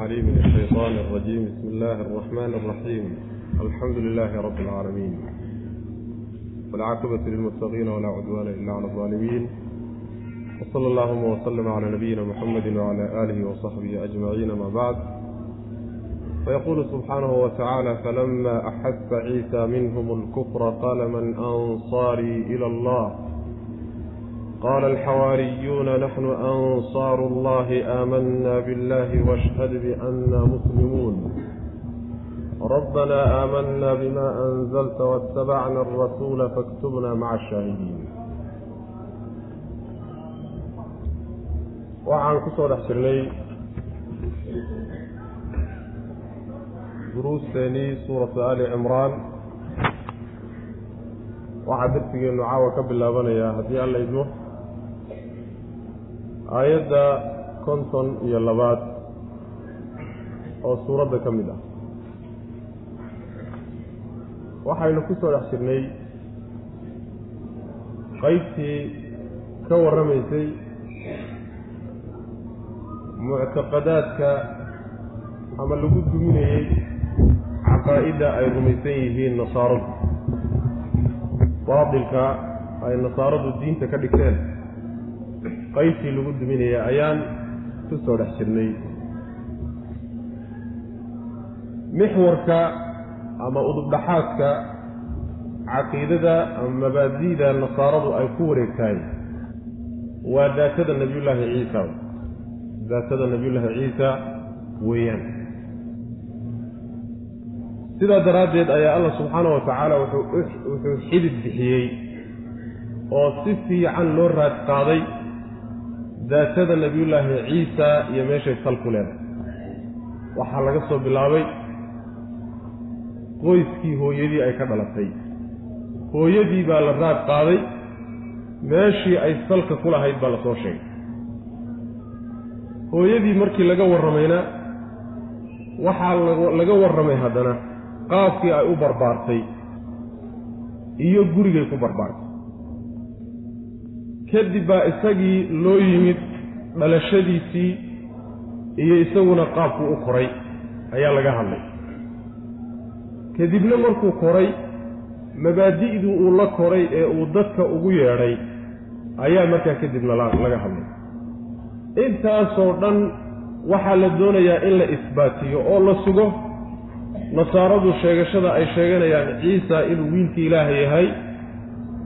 العليم من الشيطان الرجيم بسم الله الرحمن الرحيم الحمد لله رب العالمين والعاقبة للمتقين ولا عدوان إلا على الظالمين وصلى اللهم وسلم على نبينا محمد وعلى آله وصحبه أجمعين ما بعد فيقول سبحانه وتعالى فلما أحس عيسى منهم الكفر قال من أنصاري إلى الله qaala alxawaariyuuna naxnu ansaaru allahi aamanna biاllahi washhad bianna muslimuun rabbanaa aamanna bimaa anzalta waattabacna alrasuula faktubna maca ashaahidiin waxaan ku soo dhex jirnay duruusteenii suuratu aali cimraan waxaa darsigeennu caawa ka bilaabanaya haddii alla idmo aayadda konton iyo labaad oo suuradda ka mid ah. Waxaynu ku soo dhex jirnay qaybtii ka warramaysay muctaqadaadka ama lagu duminayey caqaa'idda ay rumaysan yihiin nasaaradu. Baatilka ay nasaaradu diinta ka dhigteen qaybtii lagu duminaya ayaan ku soo dhex jirnay. Mixwarka ama udubdhaxaadka caqiidada ama mabaadi'da nasaaradu ay ku wareegtahay waa daatada nebiyullaahi ciisa. Daatada nebiyullaahi ciisa weeyaan. Sidaa daraaddeed ayaa allah subxaana wa tacaala wuxuu xidid bixiyey oo si fiican loo raad qaaday daatada nebiyullaahi ciisa iyo meeshay sal ku leedahay. Waxaa laga soo bilaabay qoyskii hooyadii ay ka dhalatay. Hooyadii baa la raad qaaday meeshii ay salka ku lahayd baa la soo sheegay. Hooyadii markii laga warramayna waxaa laga warramay haddana qaabkii ay u barbaartay iyo gurigay ku barbaartay kadib baa isagii loo yimid dhalashadiisii iyo isaguna qaabkuu u koray ayaa laga hadlay. Kadibna markuu koray mabaadi'dii uu la koray ee uu dadka ugu yeedhay ayaa markaa kadibna laga hadlay. Intaasoo dhan waxaa la doonayaa in la isbaatiyo oo la sugo. Nasaaradu sheegashada ay sheeganayaan ciisa inuu wiilkii ilaahay yahay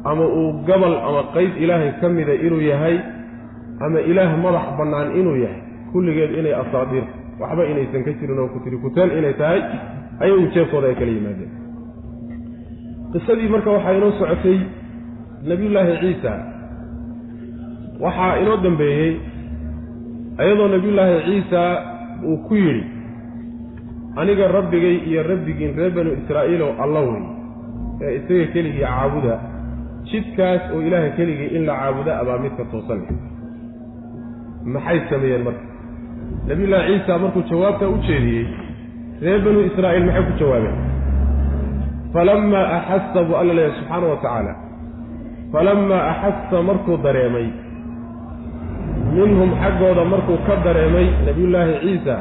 ama uu gabal ama qayb ilaahay ka mida inuu yahay ama ilaah madax bannaan inuu yahay kulligeed inay asaadiir waxba inaysan ka jirin oo kutirikuteen inay tahay ayay ujeebkooda ay kala yimaadeen. Qisadii marka waxaa inoo socotay nebiyullaahi ciisa. Waxaa inoo dambeeyey iyadoo nebiyullaahi ciisa uu ku yidhi aniga rabbigay iyo rabbigiin reer banu israa'iilow alla wey ee isaga keligii caabuda jidkaas oo ilaaha keligii in la caabuda abaa midka toosan maxay sameeyeen marka? Nebiyullaahi ciisa markuu jawaabtaa u jeediyey reer banu israa'iil maxay ku jawaabeen? Falammaa axassa buu alla leeyahay subxaana wa tacaala falammaa axassa markuu dareemay minhum xaggooda markuu ka dareemay nebiyullaahi ciisa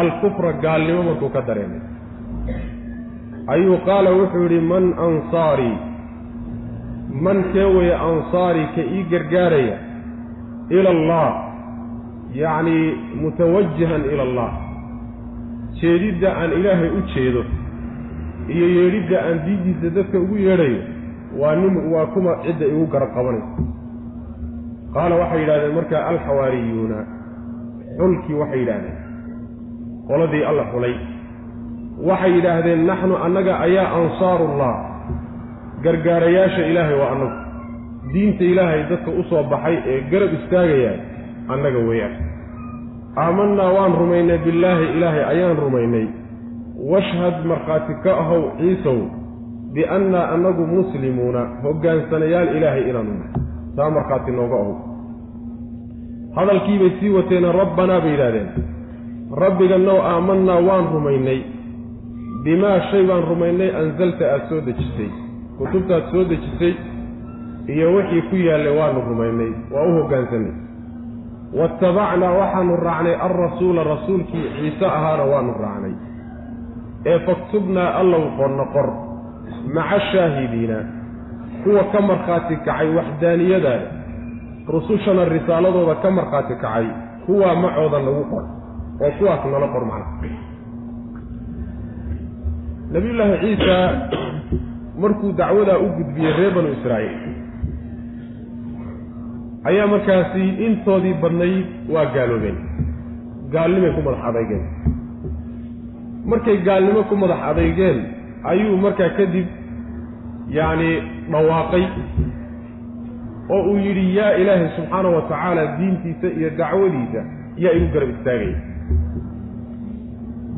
alkufra gaalnimo markuu ka dareemay. Ayuu qaala wuxuu yidhi man ansaarii man kee weye ansaarii ka ii gargaaraya ila allah yacnii mutawajihan ila allah jeedidda aan ilaahay u jeedo iyo yeedhidda aan diintiisa dadka ugu yeedhayo waa nim waa kuma cidda igu garab qabanaysa qaala waxay yidhahdeen markaa alxawaariyuuna xulkii waxay yidhaahdeen qoladii alla xulay. Waxay yidhaahdeen naxnu annaga ayaa ansaarullah gargaarayaasha ilaahay waa annagu. Diinta ilaahay dadka u soo baxay ee garab istaagayaa annaga weeyaan. Aamannaa waan rumaynay billaahi ilaahay ayaan rumaynay. Washhad markhaati ka ahow ciisow biannaa annagu muslimuuna hoggaansanayaal ilaahay inaanu nahay. Taa markhaati nooga ahow. Hadalkiibay sii wateena rabbanaa bay yidhahdeen rabbigannow aamannaa waan rumaynay. Bimaa shay baan rumaynay ansalta aad soo dejisay kutubtaad soo dejisay iyo wixii ku yaallay waanu rumaynay waa u hoggaansanay waattabacnaa waxaanu raacnay alrasuula rasuulkii ciise ahaana waanu raacnay. Ee faktubnaa allow qorno qor maca shaahidiina kuwa ka markhaati kacay waxdaaniyadaada rusushana risaaladooda ka markhaati kacay kuwaa macooda lagu qor oo kuwaas nala qor macna. Nabiyullaahi ciisa markuu dacwadaa u gudbiyey reer banu israa'iil. Ayaa markaasi intoodii badnayd waa gaaloobeen. Gaalnimay ku madax adeygeen markay gaalnimo ku madax adeygeen ayuu markaa kadib yacni dhawaaqay oo uu yidhi yaa ilaahay subxaana wa tacaala diintiisa iyo dacwadiisa yaa igu garab istaagaya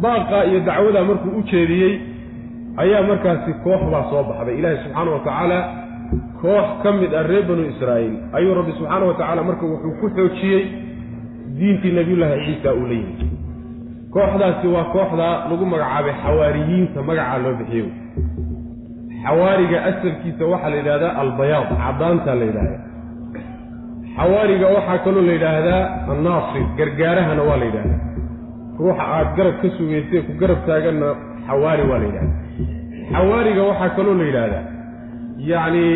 baaqa iyo dacwadaa markuu u jeediyey ayaa markaasi koox baa soo baxday. Ilaahay subxaana wa tacaala koox ka mid ah reer banu israa'iil. Ayuu rabbi subxaana wa tacaala marka wuxuu ku xoojiyey diintii nebiyullaahi ciisa uu la yimid kooxdaasi waa kooxda lagu magacaabay xawaariyiinta magacaa loo bixiyo xawaariga asalkiisa waxaa la yidhahdaa albayaad caddaantaa la yidhahdaa xawaariga waxaa kaloo la yidhaahdaa annaasir gargaarahana waa la yidhahdaa ruuxa aad garab ka sugaysay ku garab taaganna xawaari waa la yidhahdaa xawaariga waxaa kaloo la yidhaahdaa. Yacni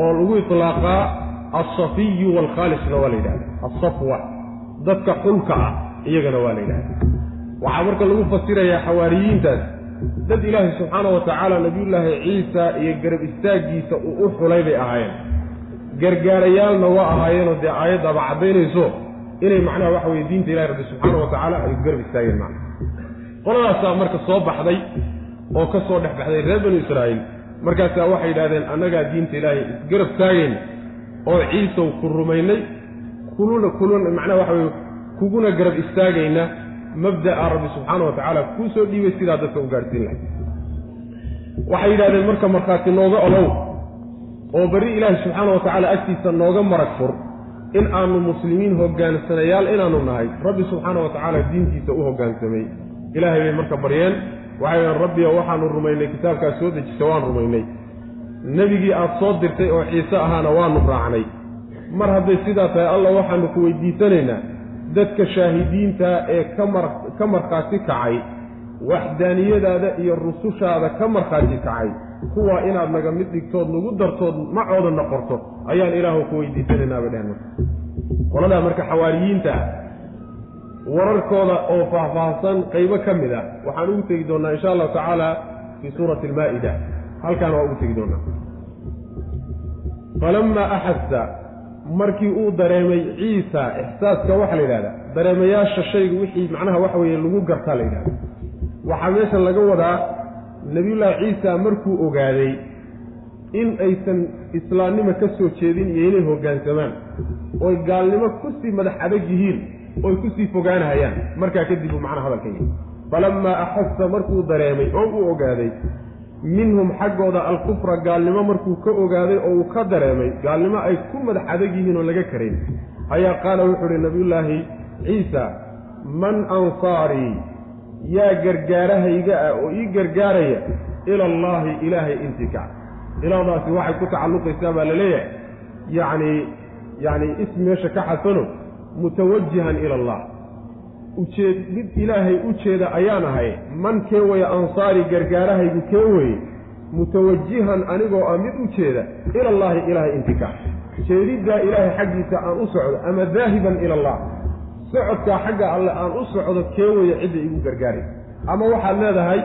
oo lagu itlaaqaa alsafiyu waalkhaalisna waa la yidhahdaa alsafwa dadka xulka ah iyagana waa la yidhahdaa waxaa marka lagu fasirayaa xawaariyiintaas dad ilaahay subxaana wa tacaala nabiyullaahi ciisa iyo garab istaaggiisa uu u xulay bay ahaayeen. Gargaarayaalna waa ahaayeenoo dee aayaddaaba caddaynayso. Inay macnaha waxa weye diinta ilahi rabbi subxaana wa tacaala ay garab istaageen macna qoladaasaa marka soo baxday oo ka soo dhex baxday reer banu israa'iil. Markaasaa waxay yidhahdeen annagaa diinta ilaahay isgarab taagayn oo ciisow ku rumaynay. Kuluna kuluna macnaha waxa weye kuguna garab istaagayna. Mabda'a rabbi subxaana wa tacaala kuu soo dhiibay sidaa dadka u gaadhsiin lahay waxay yidhahdeen marka markhaati nooga olow oo berri ilaahi subxaana wa tacaala agtiisa nooga marag fur in aanu muslimiin hoggaansanayaal inaanu nahay rabbi subxaana wa tacaala diintiisa u hoggaansamay ilaahay bay marka baryeen. Waxay dhaheen rabbiyo waxaanu rumaynay kitaabkaas soo dejisa waan rumaynay. Nebigii aad soo dirtay oo ciise ahaana waanu raacnay. Mar hadday sidaa tahay alla waxaanu ku weydiisanaynaa. Dadka shaahidiinta ee ka markhaati kacay waxdaaniyadaada iyo rusushaada ka markhaati kacay kuwaa inaad naga mid dhigtood nagu dartood macooda noqorto ayaan ilaahu ku weydiisanaynaa bay dheheen marka. Qoladaa marka xawaariyiinta wararkooda oo faahfaahsan qaybo ka mid ah. Waxaan ugu tegi doonnaa insha allahu tacaala fii suurati almaa'ida. Halkaana waa ugu tegi doonnaa falammaa axassa markii uu dareemay ciisa ixsaaska waxaa la yidhahdaa dareemayaasha shaygu wixii macnaha waxa weeye lagu gartaa la yidhahda waxaa meesha laga wadaa nebiyullaahi ciisa markuu ogaaday in aysan islaamnimo ka soo jeedin iyo inay hoggaansamaan oy gaalnimo ku sii madax adag yihiin oy ku sii fogaanahayaan. Markaa kadib uu macnaha hadalka yihi falammaa axassa markuu dareemay oo uu ogaaday minhum xaggooda alkufra gaalnimo markuu ka ogaaday oo uu ka dareemay gaalnimo ay ku madax adag yihiin oo laga karayn ayaa qaala wuxuu uhi nabiyullaahi ciisa man ansaarii yaa gargaarahayga ah oo ii gargaaraya ila allaahi ilaahay intikac ilaadaasi waxay ku tacalluqaysaa baa la leeyahay. Yacni yacni ism meesha ka xasano mutawajihan ila allah. Ujeed mid ilaahay u jeeda ayaan ahay man kee weye ansaari gargaarahaygu kee weye mutawajihan anigoo ah mid u jeeda ila allaahi ilaahay intikac jeediddaa ilaahay xaggiisa aan u socdo ama daahiban ila allah socodkaa xagga alle aan u socdo kee weye cidda igu gargaaray ama waxaad leedahay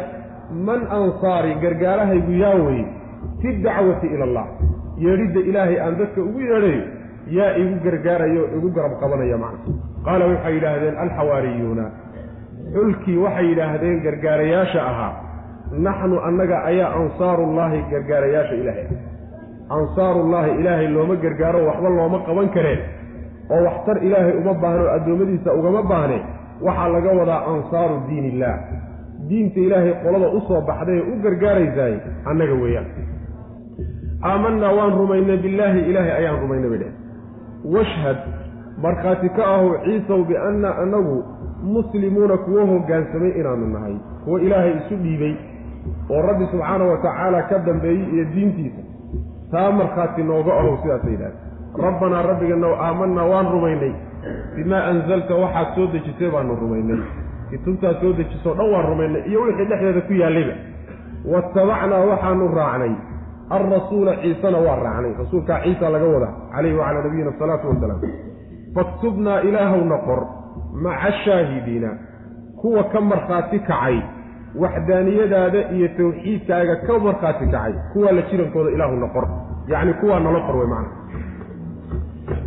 man ansaari gargaarahaygu yaa weye fi dacwati ila allah. Yeedhidda ilaahay aan dadka ugu yeedhayo yaa igu gargaarayo o igu garab qabanaya macna. Qaala waxay yidhaahdeen alxawaariyuuna. Xulkii waxay yidhaahdeen gargaarayaasha ahaa naxnu annaga ayaa ansaarullaahi gargaarayaasha ilaahay. Ah ansaarullaahi ilaahay looma gargaaro waxba looma qaban kareen. Oo waxtar ilaahay uma baahno o addoommadiisa ugama baahne waxaa laga wadaa ansaaru diin illaah diinta ilaahay qolada u soo baxday ee u gargaaraysaay annaga weeyaan. Aamanaa waan rumaynay billaahi ilaahay ayaan rumaynay bay dheh washhad markhaati ka ahu ciisaw bianna annagu muslimuuna kuwo hoggaansamay inaanu nahay kuwo ilaahay isu dhiibay oo rabbi subxaana wa tacaala ka dambeeyey iyo diintiisa taa markhaati nooga ahow sidaasa yidhahda rabbanaa rabbiganow aamanaa waan rumaynay. Bimaa anzalta waxaad soo dejisay baanu rumaynay. Kutubtaad soo dejisoo dhan waan rumaynay iyo wixii dhexdeeda ku yaallayba waattabacnaa waxaanu raacnay alrasuula ciisena waa raacnay rasuulkaa ciisa laga wadaa calayhi wacalaa nabiyina asalaatu wasalaam faktubnaa ilaahowna qor maca shaahidiina kuwa ka markhaati kacay waxdaaniyadaada iyo tawxiidkaaga ka markhaati kacay kuwaa la jirankooda ilaahuna qor yacni kuwaa nala qor wey macana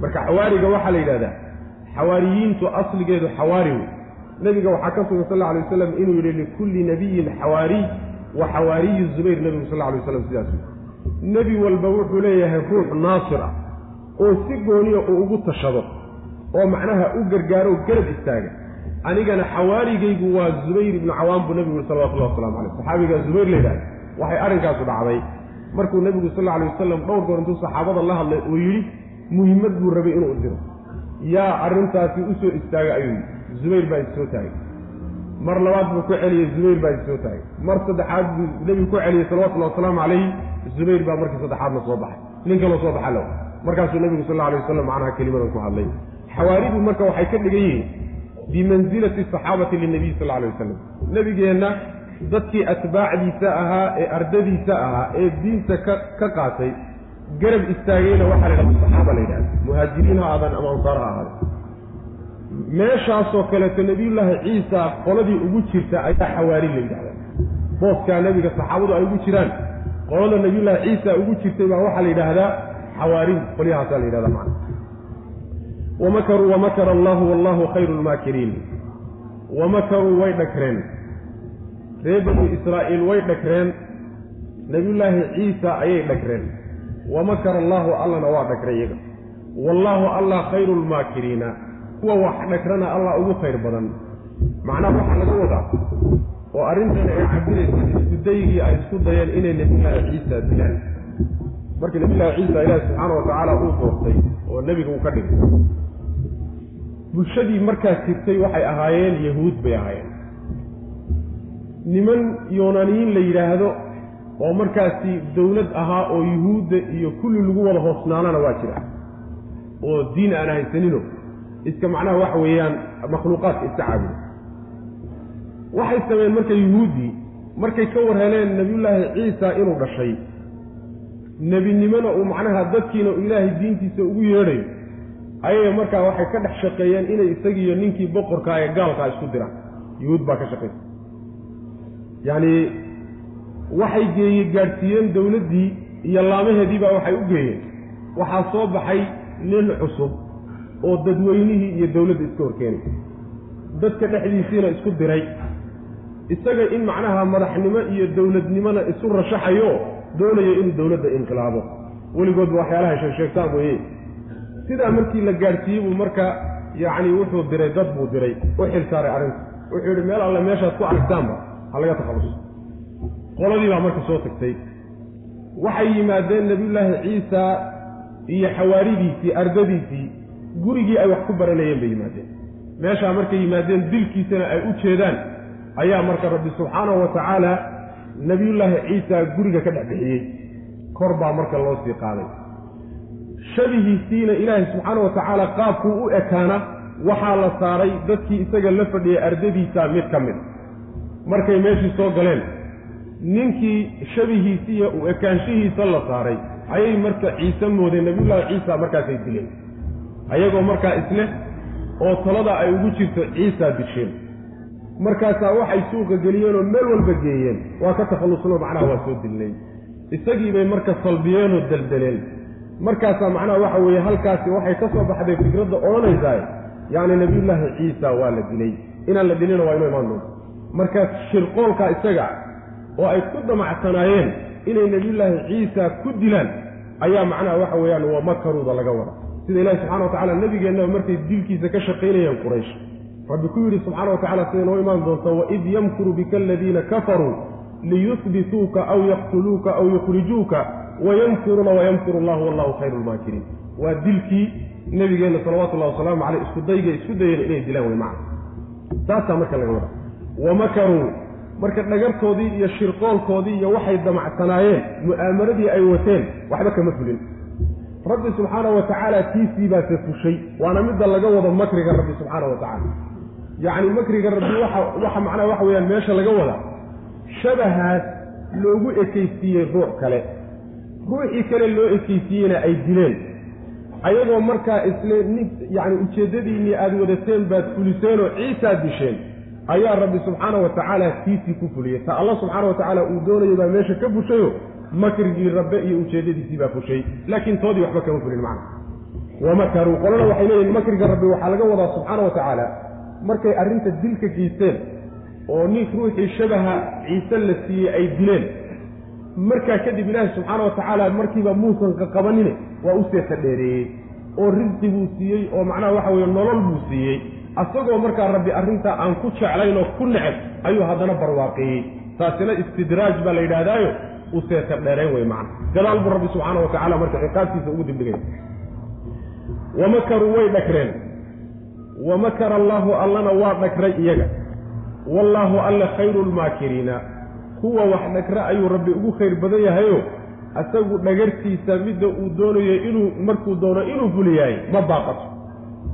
marka xawaariga waxaa la yidhahdaa xawaariyiintu asligeedu xawaari wey nebiga waxaa ka sugan sal alay wasalam inuu yidhi likulli nabiyin xawaariy wa xawaariyu zubayr nebigu sal lla alay waslam sidaas nebi walba wuxuu leeyahay ruux naasir ah oo si gooniya uu ugu tashado oo macnaha u gargaaro garab istaaga. Anigana xawaarigaygu waa zubayr ibnu cawaan buu nebigu yuri salawatullahi waslamu caleyh saxaabigaa zubayr layidhahda waxay arrinkaasu dhacday. Markuu nebigu sal alla alay wasalam dhowr goor intuu saxaabada la hadlay uu yidhi muhimmad buu rabay inuu diro. Yaa arrintaasi u soo istaaga ayuu yidhi. Zubayr baa issoo taagay mar labaad buu ku celiyey zubayr baa issoo taagay mar saddexaad buu nebigu ku celiyey salawatullahi wasalaamu calayhi zubayr baa markii saddexaadna soo baxay. Nin kaloo soo baxa low. Markaasuu nebigu sal alla alay wasalam macnaha kelimadan ku hadlay. Xawaaridu marka waxay ka dhigan yihiin bimansilati saxaabati linabiy sal alay wasalam nebigeenna dadkii atbaacdiisa ahaa ee ardadiisa ahaa ee diinta ka ka qaatay garab istaagayna waxaa la yidhahda saxaaba la yidhahda. Muhaajiriin ha aadan ama ansaar ha ahaada meeshaasoo kaleeto nebiyullaahi ciisa qoladii ugu jirta ayaa xawaari la yidhahda booskaa nebiga saxaabadu ay ugu jiraan qolada nebiyullaahi ciisa ugu jirtay baa waxaa la yidhaahdaa xawaarin qolyahaasaa la yidhahda macana wamakaruu wamakara allahu wallahu khayru lmaakiriin wamakaruu way dhagreen ree banu israa'iil way dhagreen nebiyullaahi ciisa ayay dhagreen wamakara allaahu allana waa dhagray iyaga. Wallaahu allah khayru lmaakiriina kuwa wax dhagrana allah ugu khayr badan. Macnaha waxaa laga wadaa oo arrintan ay cabiraysa iskudaygii ay isku dayeen inay nebiyullaahi ciisa dilaan. Markii nebiyullaahi ciisa ilaahi subxaana wa tacaala uu doortay oo nebiga uu ka dhigay. Bulshadii markaas jirtay waxay ahaayeen yahuud bay ahaayeen. Niman yunaaniyiin la yidhaahdo oo markaasi dawlad ahaa oo yuhuudda iyo kulli lagu wada hoosnaanana waa jira. Oo diin aan haysanino iska macnaha waxa weeyaan makhluuqaadka iska caabuda waxay sameeyeen marka yuhuuddii markay ka war heleen nebiyullaahi ciisa inuu dhashay. Nebinimona uu macnaha dadkiina ilaahay diintiisa ugu yeedhayo ayay markaa waxay ka dhex shaqeeyeen inay isagiiyo ninkii boqorkaa ee gaalkaa isku diraan yuhuud baa ka shaqaysa yacni waxay geeye gaadhsiiyeen dawladdii iyo laamaheedii baa waxay u geeyeen. Waxaa soo baxay nin cusub oo dadweynihii iyo dawladda iska horkeenay dadka dhexdiisiina isku diray. Isaga in macnaha madaxnimo iyo dawladnimona isu rashaxayo doonayo inuu dawladda inqilaabo. Weligoodba waxyaalaha sheegsheegtaan weeye. Sidaa markii la gaadhsiiyey buu marka yacni wuxuu diray dad buu diray. U xil saaray arrinta. Wuxuu yidhi meel alle meeshaad ku aragtaanba ha laga takhalluso qoladii baa marka soo tagtay. Waxay yimaadeen nebiyullaahi ciisa iyo xawaaridiisii ardadiisii gurigii ay wax ku baranayeen bay yimaadeen. Meeshaa markay yimaadeen dilkiisana ay u jeedaan ayaa marka rabbi subxaanahu wa tacaala nebiyullaahi ciisa guriga ka dhex bixiyey. Kor baa marka loo sii qaaday. Shabihiisiina ilaahay subxaana wa tacaala qaabkuu u ekaana waxaa la saaray dadkii isaga la fadhiyay ardadiisa mid ka mid. Markay meeshii soo galeen ninkii shabihiisiiyo u ekaanshihiisa la saaray ayay marka ciise moodeen nebiyullaahi ciisa markaasay dileen ayagoo markaa isleh oo talada ay ugu jirto ciisaa disheen markaasaa waxay suuqa geliyeen oo meel walba geeyeen. Waa ka takhallusnoo macnaha waa soo dilnay. Isagii bay marka salbiyeenoo deldeleen markaasaa macnaha waxa weeye halkaasi waxay ka soo baxday fikradda odhanaysaa yacni nebiyullaahi ciisa waa la dilay. Inaan la dilina waa inoo imaan doonto. Marka shirqoolkaa isaga oo ay ku damacsanaayeen inay nebiyullaahi ciisa ku dilaan ayaa macnaha waxa weeyaan waa makaruuda laga wada sida ilahi subxana wa tacala nebigeennaba markay dilkiisa ka shaqaynayeen quraysh. Rabbi ku yidhi subxaana wa tacala sida inoo imaan doonta waid yamkuru bika aladiina kafaruu liyusbituuka aw yaqtuluuka aw yukhrijuuka wayamkuruuna wayamkuru allahu wallahu khayru lmaakiriin waa dilkii nebigeenna salawatullahi wasalaamu caleyh isku dayga isku dayeen inay dilaan wey macna. Taasaa marka laga wada wamakaruu marka dhagartoodii iyo shirqoolkoodii iyo waxay damacsanaayeen mu'aamaradii ay wateen waxba kama fulin rabbi subxaana wa tacaala tiisii baa ka fushay waana midda laga wado makriga rabbi subxaana wa tacaala yacni makriga rabbi waxa waxa macnaha waxa weeyaan meesha laga wada. Shabahaas loogu ekaysiiyey ruux kale. Ruuxii kale loo ekaysiiyeyna ay dileen. Ayagoo markaa isle nin yacni ujeeddadiinnii aada wadateen baad fuliseenoo ciisaad disheen ayaa rabbi subxaana wa tacaala tiisii ku fuliyey. Ta alla subxaana wa tacaala uu doonayo baa meesha ka fushayo makrigii rabbe iyo ujeeddadiisii baa fushay. Laakiin toodii waxba kama fulin macna wamakaruu qolana waxay leeyihiin makriga rabbi waxaa laga wadaa subxaana wa tacaala. Markay arrinta dilka geysteen oo nin ruuxii shabaha ciise la siiyey ay dileen markaa kadib ilaahi subxaana wa tacaala markiiba muusan qaqabanine waa u seeta dheereeyey oo risqi buu siiyey oo macnaha waxa weeye nolol buu siiyey. Asagoo markaa rabbi arrintaa aan ku jeclayn oo ku neceb ayuu haddana barwaaqeeyey taasina istidraaj baa la yidhaahdaayo u seeta dheereen wey macna. Gadaal buu rabbi subxaana wa tacala marka ciqaabtiisa ugu dibdhigay wamakaruu way dhagreen wamakara allaahu allana waa dhagray iyaga. Wallaahu alla khayru lmaakiriina kuwa wax dhagra ayuu rabbi ugu khayr badan yahayo. Asagu dhagartiisa midda uu doonayo inuu markuu doono inuu fuliyahay ma baaqato.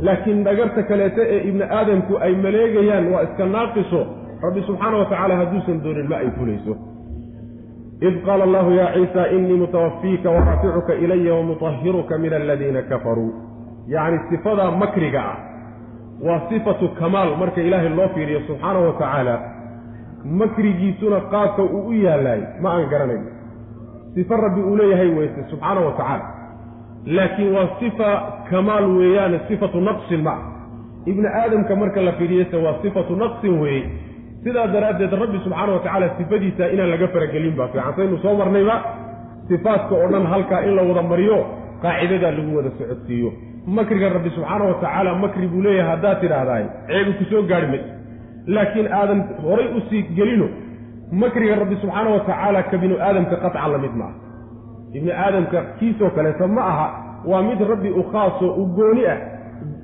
Laakiin dhagarta kaleeta ee ibni aadamku ay maleegayaan waa iska naaqiso. Rabbi subxaana wa tacaala hadduusan doonin ma ay fulayso id qaala allahu yaa ciisa inii mutawafiika waraaficuka ilaya wamutahiruka min aladiina kafaruu yacni sifadaa makriga ah waa sifatu kamaal marka ilaahay loo fiiriyo subxaana wa tacaala makrigiisuna qaabka uu u yaalaay ma aan garanayn sifo rabbi uu leeyahay weyse subxaana wa tacaala laakiin waa sifa kamaal weeyaane sifatu naqsin ma ibni aadamka marka la fiiriyeyse waa sifatu naqsin weeye sidaa daraaddeed rabbi subxaana wa tacaala sifadiisa inaan laga faragelin baa fiican. Saynu soo marnayba sifaadka oo dhan halkaa in la wada mariyo qaacidadaa lagu wada socodsiiyo. Makriga rabbi subxaana wa tacaala makri buu leeyahay haddaad tidhaahdaay ceebi ku soo gaarhi laakiin aadan horay u sii gelino makriga rabbi subxaana wa tacaala ka binu aadamka qatcan la mid ma aha ibni aadamka kiisoo kaleeto ma aha waa mid rabbi u khaasoo u gooni ah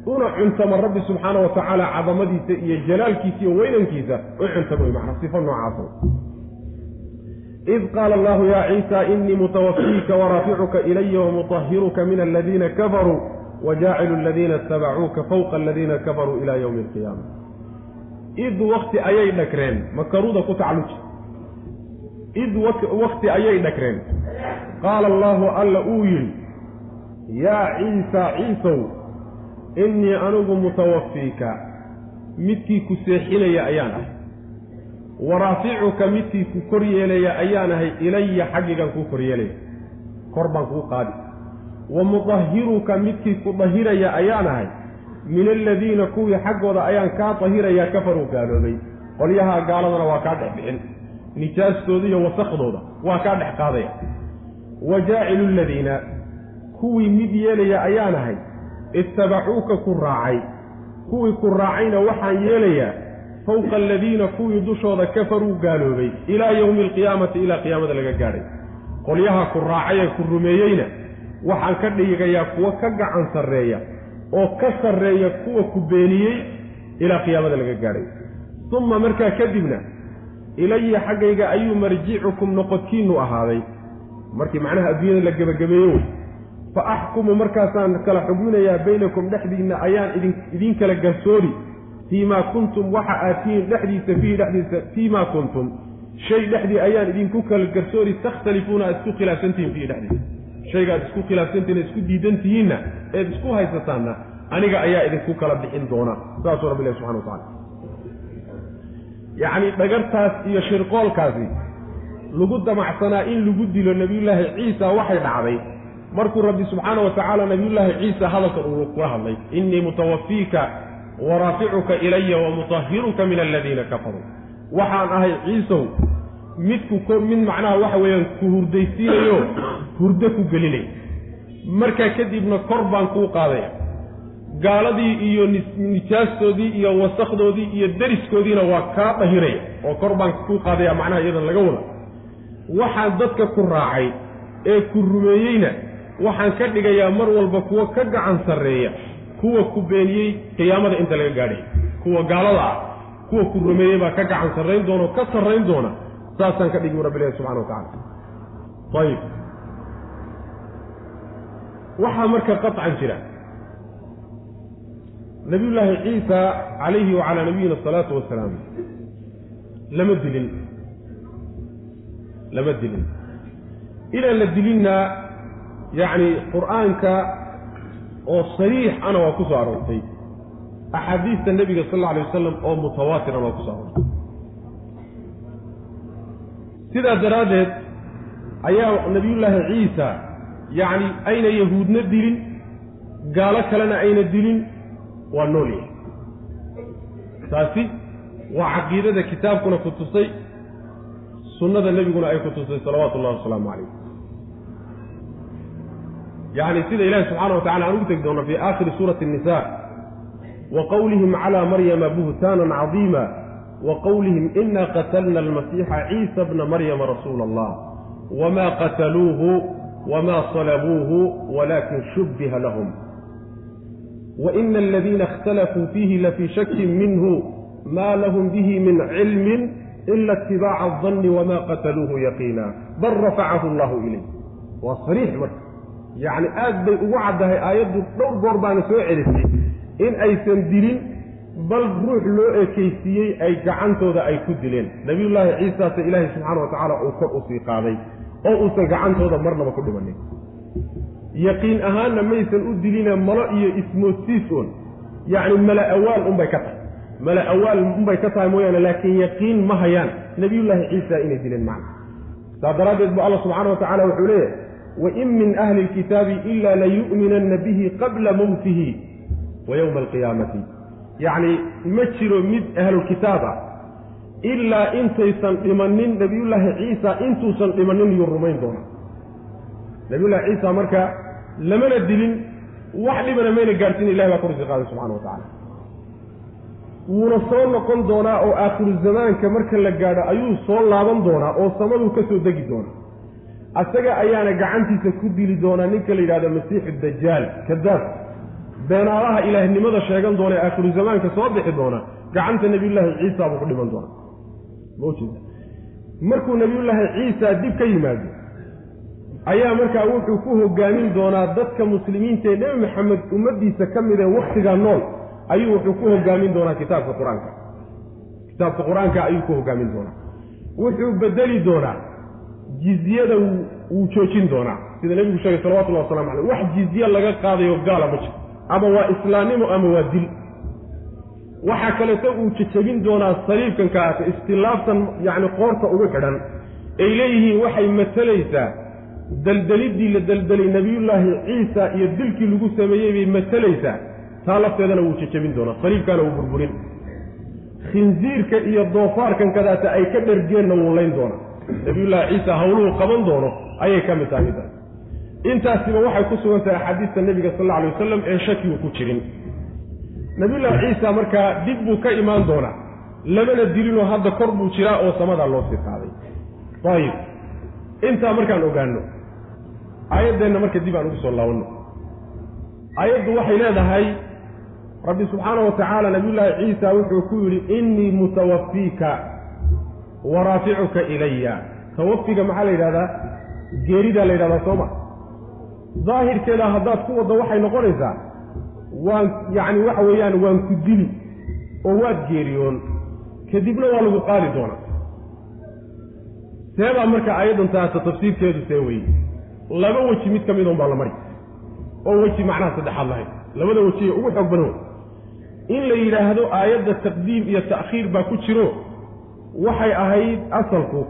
una cuntama rabbi subxaana wa tacaala cadamadiisa iyo jalaalkiisa iyo weynankiisa u cuntama macnaa sifo noocaasa id qaala allahu yaa ciisa inii mutawafiika waraaficuka ilaya wamutahiruka min aladiina kafaruu wajaacilu aladiina itabacuuka fawqa aladiina kafaruu ila yowmi alqiyaama id wakti ayay dhagreen makaruuda ku tacalluji id wakti ayay dhagreen qaala allaahu alla uu yidhi yaa ciisa ciisow innii anigu mutawafiika midkii ku seexinaya ayaan ahay. Waraaficuka midkii ku kor yeelaya ayaan ahay ilaya xaggigan kuu kor yeelaya. Kor baan kuu qaadi. Wa mudahiruka midkii ku dahiraya ayaan ahay. Min aladiina kuwii xaggooda ayaan kaa dahirayaa kafaruu gaaloobay qolyahaa gaaladana waa kaa dhex bixin. Nijaastooda iyo wasakhdooda waa kaa dhex qaadaya. Wa jaacilu aladiina kuwii mid yeelaya ayaan ahay ittabacuuka ku raacay. Kuwii ku raacayna waxaan yeelayaa fawqa aladiina kuwii dushooda kafaruu gaaloobay ilaa yowmi alqiyaamati ilaa qiyaamada laga gaadhay. Qolyaha ku raacay ee ku rumeeyeyna waxaan ka dhigayaa kuwo ka gacan sarreeya oo ka sarreeya kuwa ku beeniyey ilaa qiyaamada laga gaadhay. Uma markaa kadibna ilaya xaggayga ayuu marjicukum noqodkiinnu ahaaday. Markii macnaha adduunyada la gebagabeeyo wey fa axkumu markaasaan kala xugminayaa baynakum dhexdiinna ayaan idin kala garsoori fii maa kuntum waxa aad tihiin dhexdiisa fiihi dhexdiisa fii maa kuntum shay dhexdii ayaan idinku kala garsoori takhtalifuuna aad isku khilaafsantihiin fiihi dhexdiisa shayga aad isku khilaafsantihiin isku diidan tihiinna eed isku haysataanna aniga ayaa idinku kala bixin doona saasuu rabbi ilahi subxana wa tacala yacni dhagartaas iyo shirqoolkaasi lagu damacsanaa in lagu dilo nebiyullaahi ciisa waxay dhacday markuu rabbi subxaana wa tacaala nebiyullaahi ciisa hadalka uu kula hadlay innii mutawafiika waraaficuka ilaya wamutahiruka min aladiina kafaruu. Waxaan ahay ciisow midku mid macnaha waxa weeyaan ku hurdaysiinayo hurdo ku gelinay markaa kadibna kor baan kuu qaadaya. Gaaladii iyo nijaastoodii iyo wasakdoodii iyo deriskoodiina waa kaa dahiraya oo kor baan kuu qaadaya macnaha iyadan laga wada. Waxaan dadka ku raacay ee ku rumeeyeyna waxaan ka dhigayaa mar walba kuwa ka gacan sarreeya kuwa ku beeniyey qiyaamada inta laga gaadhay kuwa gaalada ah kuwa ku rumeeyey baa ka gacan sarrayn doona oo ka sarrayn doona saasaan ka dhigi rabbi ilahi subxana wa tacala ayib. Waxaa marka qaطcan jira. Nabiyullaahi ciisa calayhi wacalaa nabiyina asalaatu wasalaam lama dilin. Lama dilin. Inaan la dilinna yacni qur'aanka oo sariix ana waa ku soo aroortay. Axaadiista nebiga sal alla alay wasalam oo mutawaatiran waa ku soo aroortay. Sidaa daraaddeed ayaa nabiyullaahi ciisa yacni ayna yahuudna dilin gaalo kalena ayna dilin waa nool yahay. Taasi waa caqiidada kitaabkuna ku tusay sunnada nebiguna ay ku tusay salawaatu ullahi wasalaamu calayh yacni sida ilaahi subxaana wa tacala aan ugu tegi doono fii aakhiri suurati nisa wa qowlihim calaa maryama buhtaanan cadiima wa qowlihim ina qatalna almasiixa ciisa bna maryama rasuula allah wamaa qataluuhu wamaa salabuuhu walaakin shubbiha lahum. Waina aladiina ikhtalafuu fiihi lafii shakin minhu maa lahum bihi min cilmin ila itibaaca adanni wamaa qataluuhu yaqiina bal rafacahu allahu ilayh waa sariix marka yacni aad bay ugu caddahay aayaddu dhowr goor baana soo celisay in aysan dilin bal ruux loo ekaysiiyey ay gacantooda ay ku dileen. Nabiyullaahi ciisaase ilaahay subxaana wa tacaala uu kor u sii qaaday oo uusan gacantooda marnaba ku dhimanin yaqiin ahaanna maysan u diline malo iyo ismoodsiis oon yacni mala awaal unbay ka tahay. Mala awaal unbay ka tahay mooyaane laakiin yaqiin ma hayaan. Nabiyullaahi ciisa inay dileen macna. Saas daraaddeed bu alla subxaana wa tacala wuxuu leeyahay wain min ahli lkitaabi ila layu'minanna bihi qabla mowtihi wa yowma alqiyaamati yacni ma jiro mid ahlulkitaab ah ilaa intaysan dhimanin nabiyullaahi ciisa intuusan dhimanin yuu rumayn doona nabiyullahi ciisa marka lamana dilin wax dhibana mayna gaadhsiin ilahi baa korsi qaaday subxana wa tacala wuuna soo noqon doonaa oo aakhiru zamaanka marka la gaadho ayuu soo laaban doonaa oo samaduu ka soo degi doonaa asaga ayaana gacantiisa ku dili doonaa ninka la yidhahdo masiixu dajaal. Kadaab beenaalaha ilaahnimada sheegan doona ee aakhiru zamaanka soo bixi doona gacanta nebiyullaahi ciisa buu ku dhiman doonaa. Maujeeda markuu nebiyullaahi ciisa dib ka yimaado ayaa markaa wuxuu ku hogaamin doonaa dadka muslimiinta ee nebi maxamed ummaddiisa ka mid ee wakhtiga nool. Ayuu wuxuu ku hogaamin doonaa kitaabka qur'aanka. Kitaabka qur'aanka ayuu ku hogaamin doonaa. Wuxuu bedeli doonaa jizyada wuu joojin doonaa. Sida nebigu sheegay salawatullahi waslamu caleyh wax jizye laga qaadayo gaala ma jiro. Ama waa islaamnimo ama waa dil. Waxaa kaleeto uu jejebin doonaa saliibkan kaata istilaaftan yacni qoorta ugu xidhan ay leeyihiin waxay matalaysaa daldeliddii la deldelay nebiyullaahi ciisa iyo dilkii lagu sameeyey bay matalaysaa taa lafteedana wuu jejebin doonaa. Saliibkaana wuu burburin. Khinsiirka iyo doofaarkan kadaata ay ka dhergeenna wuu layn doonaa nabiyullaahi ciisa hawluhu qaban doono ayay ka mid tahay middaas. Intaasiba waxay ku sugan tahay axaadiista nebiga sal alla alay wasalam ee shakigu ku jirin. Nabiyullaahi ciisa markaa dib buu ka imaan doonaa lamana dilinoo hadda kor buu jiraa oo samadaa loo sii qaaday ayib intaa markaan ogaano aayaddeenna marka dib aan ugu soo laabanno aayaddu waxay leedahay rabbi subxaana wa tacaala nabiyullaahi ciisa wuxuu ku yidhi innii mutawafiika wa raaficuka ilaya tawafiga maxaa la yidhahdaa? Geeridaa la yidhahdaa sooma daahirkeeda haddaad ku waddo waxay noqonaysaa waan yacni waxa weeyaan waan ku dili oo waad geeriyoon. Kadibna waa lagu qaadi doonaa. Seebaa marka aayaddan taata tafsiirkeedu see weye laba weji mid ka mid un baa la mari. Oo weji macnaha saddexaad lahayd. Labada weji ee ugu xoog badan. In la yidhaahdo aayadda taqdiim iyo ta'khiir baa ku jiro waxay ahayd asalku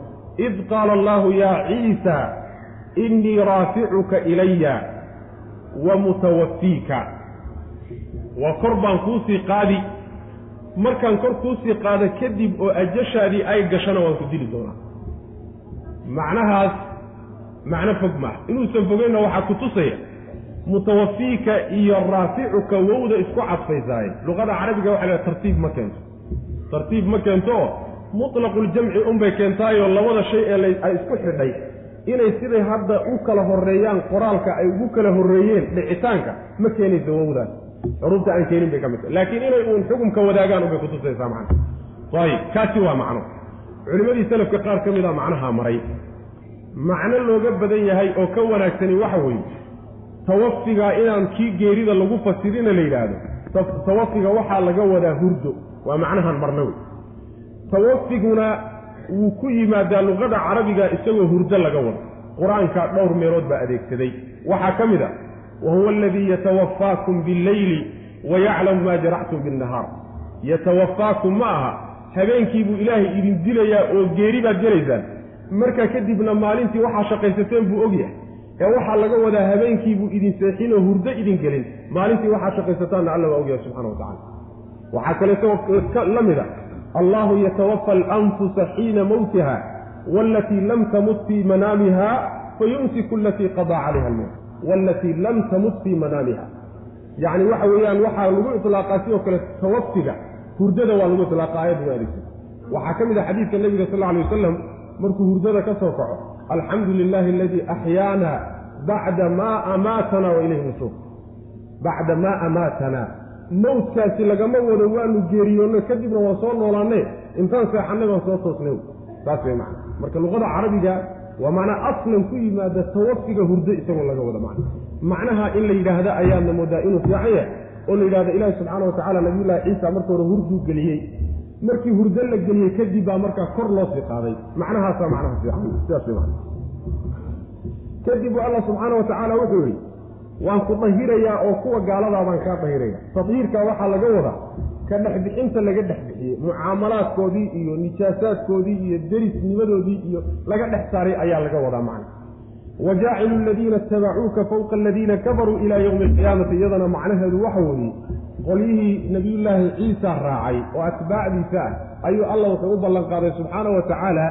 id qaala allaahu yaa ciisa innii raaficuka ilaya wa mutawafiika waa kor baan kuusii qaadi. Markaan kor kuusii qaado kadib oo ajashaadii ay gashana waan ku dili doonaa. Macnahaas macno fog maaha inuusan fogeynna waxaa ku tusaya mutawafiika iyo raaficuka wowda isku cadfaysaaye luqada carabiga waxa la tartiib ma keento. Tartiib ma keento mutlaquljamci unbay keentaayoo labada shay ee ay isku xidhay. Inay siday hadda u kala horreeyaan qoraalka ay ugu kala horreeyeen dhicitaanka ma keenayso wowdaas xuruufta aan keenin bay ka mid tahay. Laakiin inay uun xukumka wadaagaan unbay kutusaysaa macna ayib kaasi waa macno. Culimmadii salafka qaar ka mid a macnaha maray. Macno looga badan yahay oo ka wanaagsani waxa weeye tawafigaa inaan kii geerida lagu fasirina la yidhaahdo tawafiga waxaa laga wadaa hurdo. Waa macnahan marna wey tawafiguna wuu ku yimaadaa luqada carabiga isagoo hurdo laga wado. Qur'aanka dhowr meelood baa adeegsaday. Waxaa ka mid a wa huwa aladii yatawafaakum billeyli wa yaclamu maa jaraxtum binnahaar. Yatawafaakum ma aha habeenkiibuu ilaahay idin dilayaa oo geeri baad gelaysaan. Markaa kadibna maalintii waxaa shaqaysateen buu ogyahay. Ee waxaa laga wadaa habeenkiibuu idin seexinoo hurdo idin gelin. Maalintii waxaa shaqaysataanna alla waa ogyahay subxana wa tacala waxaa kaleeto la mid a allahu yatawafa alanfusa xiina mowtiha waalatii lam tamut fii manaamiha fayumsiku alatii qadaa calayha almowt waalatii lam tamut fii manaamiha yacni waxa weeyaan waxaa lagu ilaaqaa sidoo kale tawafiga hurdada waa lagu ilaaqa aayadda waa adeegsan waxaa ka mid ah xadiidka nebiga sal alay wasalam markuu hurdada ka soo kaco alxamdu lilahi aladii axyaana bacda maa amaatanaa wa ilayhi nushuur bacda maa amaatanaa mawdkaasi lagama wado waanu geeriyoonno kadibna waan soo noolaanne. Intaan seexannay baan soo toosnay. Saas way macna. Marka luqada carabiga waa macnaa aslan ku yimaada tawafiga hurdo isagoo laga wada macna. Macnaha in la yidhaahda ayaadna moodaa inuu fiican yahay. Oo la yidhahdo ilaahi subxaana watacala nabiyullaahi ciisa marka hore hurduu geliyey. Markii hurdo la geliyey kadib baa markaa kor loo sii qaaday. Macnahaasaa macnaha fiican. Sidaas way macna. Kadib alla subxaana wa tacaala wuxuu yidhi waan ku dahirayaa oo kuwa gaaladaa baan kaa dahiraya tadhiirka waxaa laga wadaa ka dhexbixinta laga dhex bixiyey mucaamalaadkoodii iyo nijaasaadkoodii iyo derisnimadoodii iyo laga dhex saaray ayaa laga wadaa macna. Wa jaacilu aladiina itabacuuka fowqa aladiina kafaruu ilaa yowmi alqiyaamati iyadana macnaheedu waxa weeye qolyihii nebiyullaahi ciisa raacay oo atbaacdiisa ah ayuu alla wuxuu u ballanqaaday subxaana wa tacaala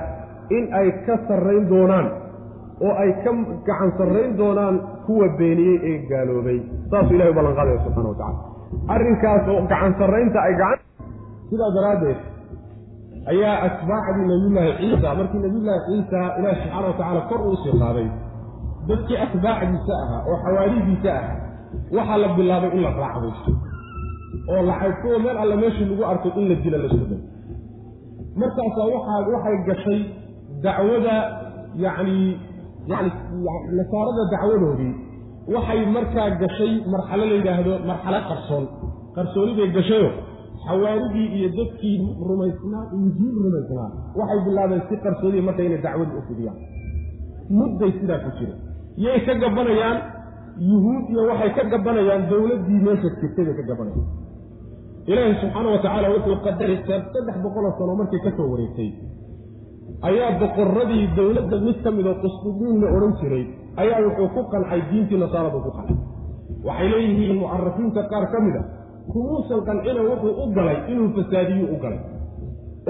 in ay ka sarrayn doonaan oo ay ka gacan sarrayn doonaan kuwa beeniyey ee gaaloobay. Saasuu ilahay u ballanqaadaya subxana wa tacala arrinkaas oo gacan sarraynta ay gacan sidaa daraaddeed ayaa atbaacdii nabiyullaahi ciisa markii nabiyullaahi ciisa ilaahi subxaana wa tacaala kor uu u sii qaaday dadkii atbaacdiisa ahaa oo xawaaridiisa ah waxaa la bilaabay in la raacdaysto oo lacagtoo meel alle meeshii lagu arkay in la dila la suday markaasaa waxaa waxay gashay dacwada yacni yani nasaarada dacwadoodii waxay markaa gashay marxalo la yidhaahdo marxalo qarsoon. Qarsooni bay gashayo. Xawaaridii iyo dadkii rumaysnaa injiil rumaysnaa waxay bilaabeen si qarsoodiya marka inay dacwadii u fidiyaan. Mudday sidaa ku jira. Yay ka gabanayaan yuhuud iyo waxay ka gabanayaan dowladdii meesha jirtay bay ka gabanayaan ilaahi subxaana wa tacaala wuxuu qadaray saddex boqoloo sano markay ka soo wareegtay ayaa boqoradii dowladda mid ka midoo qusdudiin la odhan jiray ayaa wuxuu ku qancay diintii nasaaradu ku qancay waxay leeyihiin mucarafiinta qaar ka mid a kumuusan qancina wuxuu u galay inuu fasaadiyuu u galay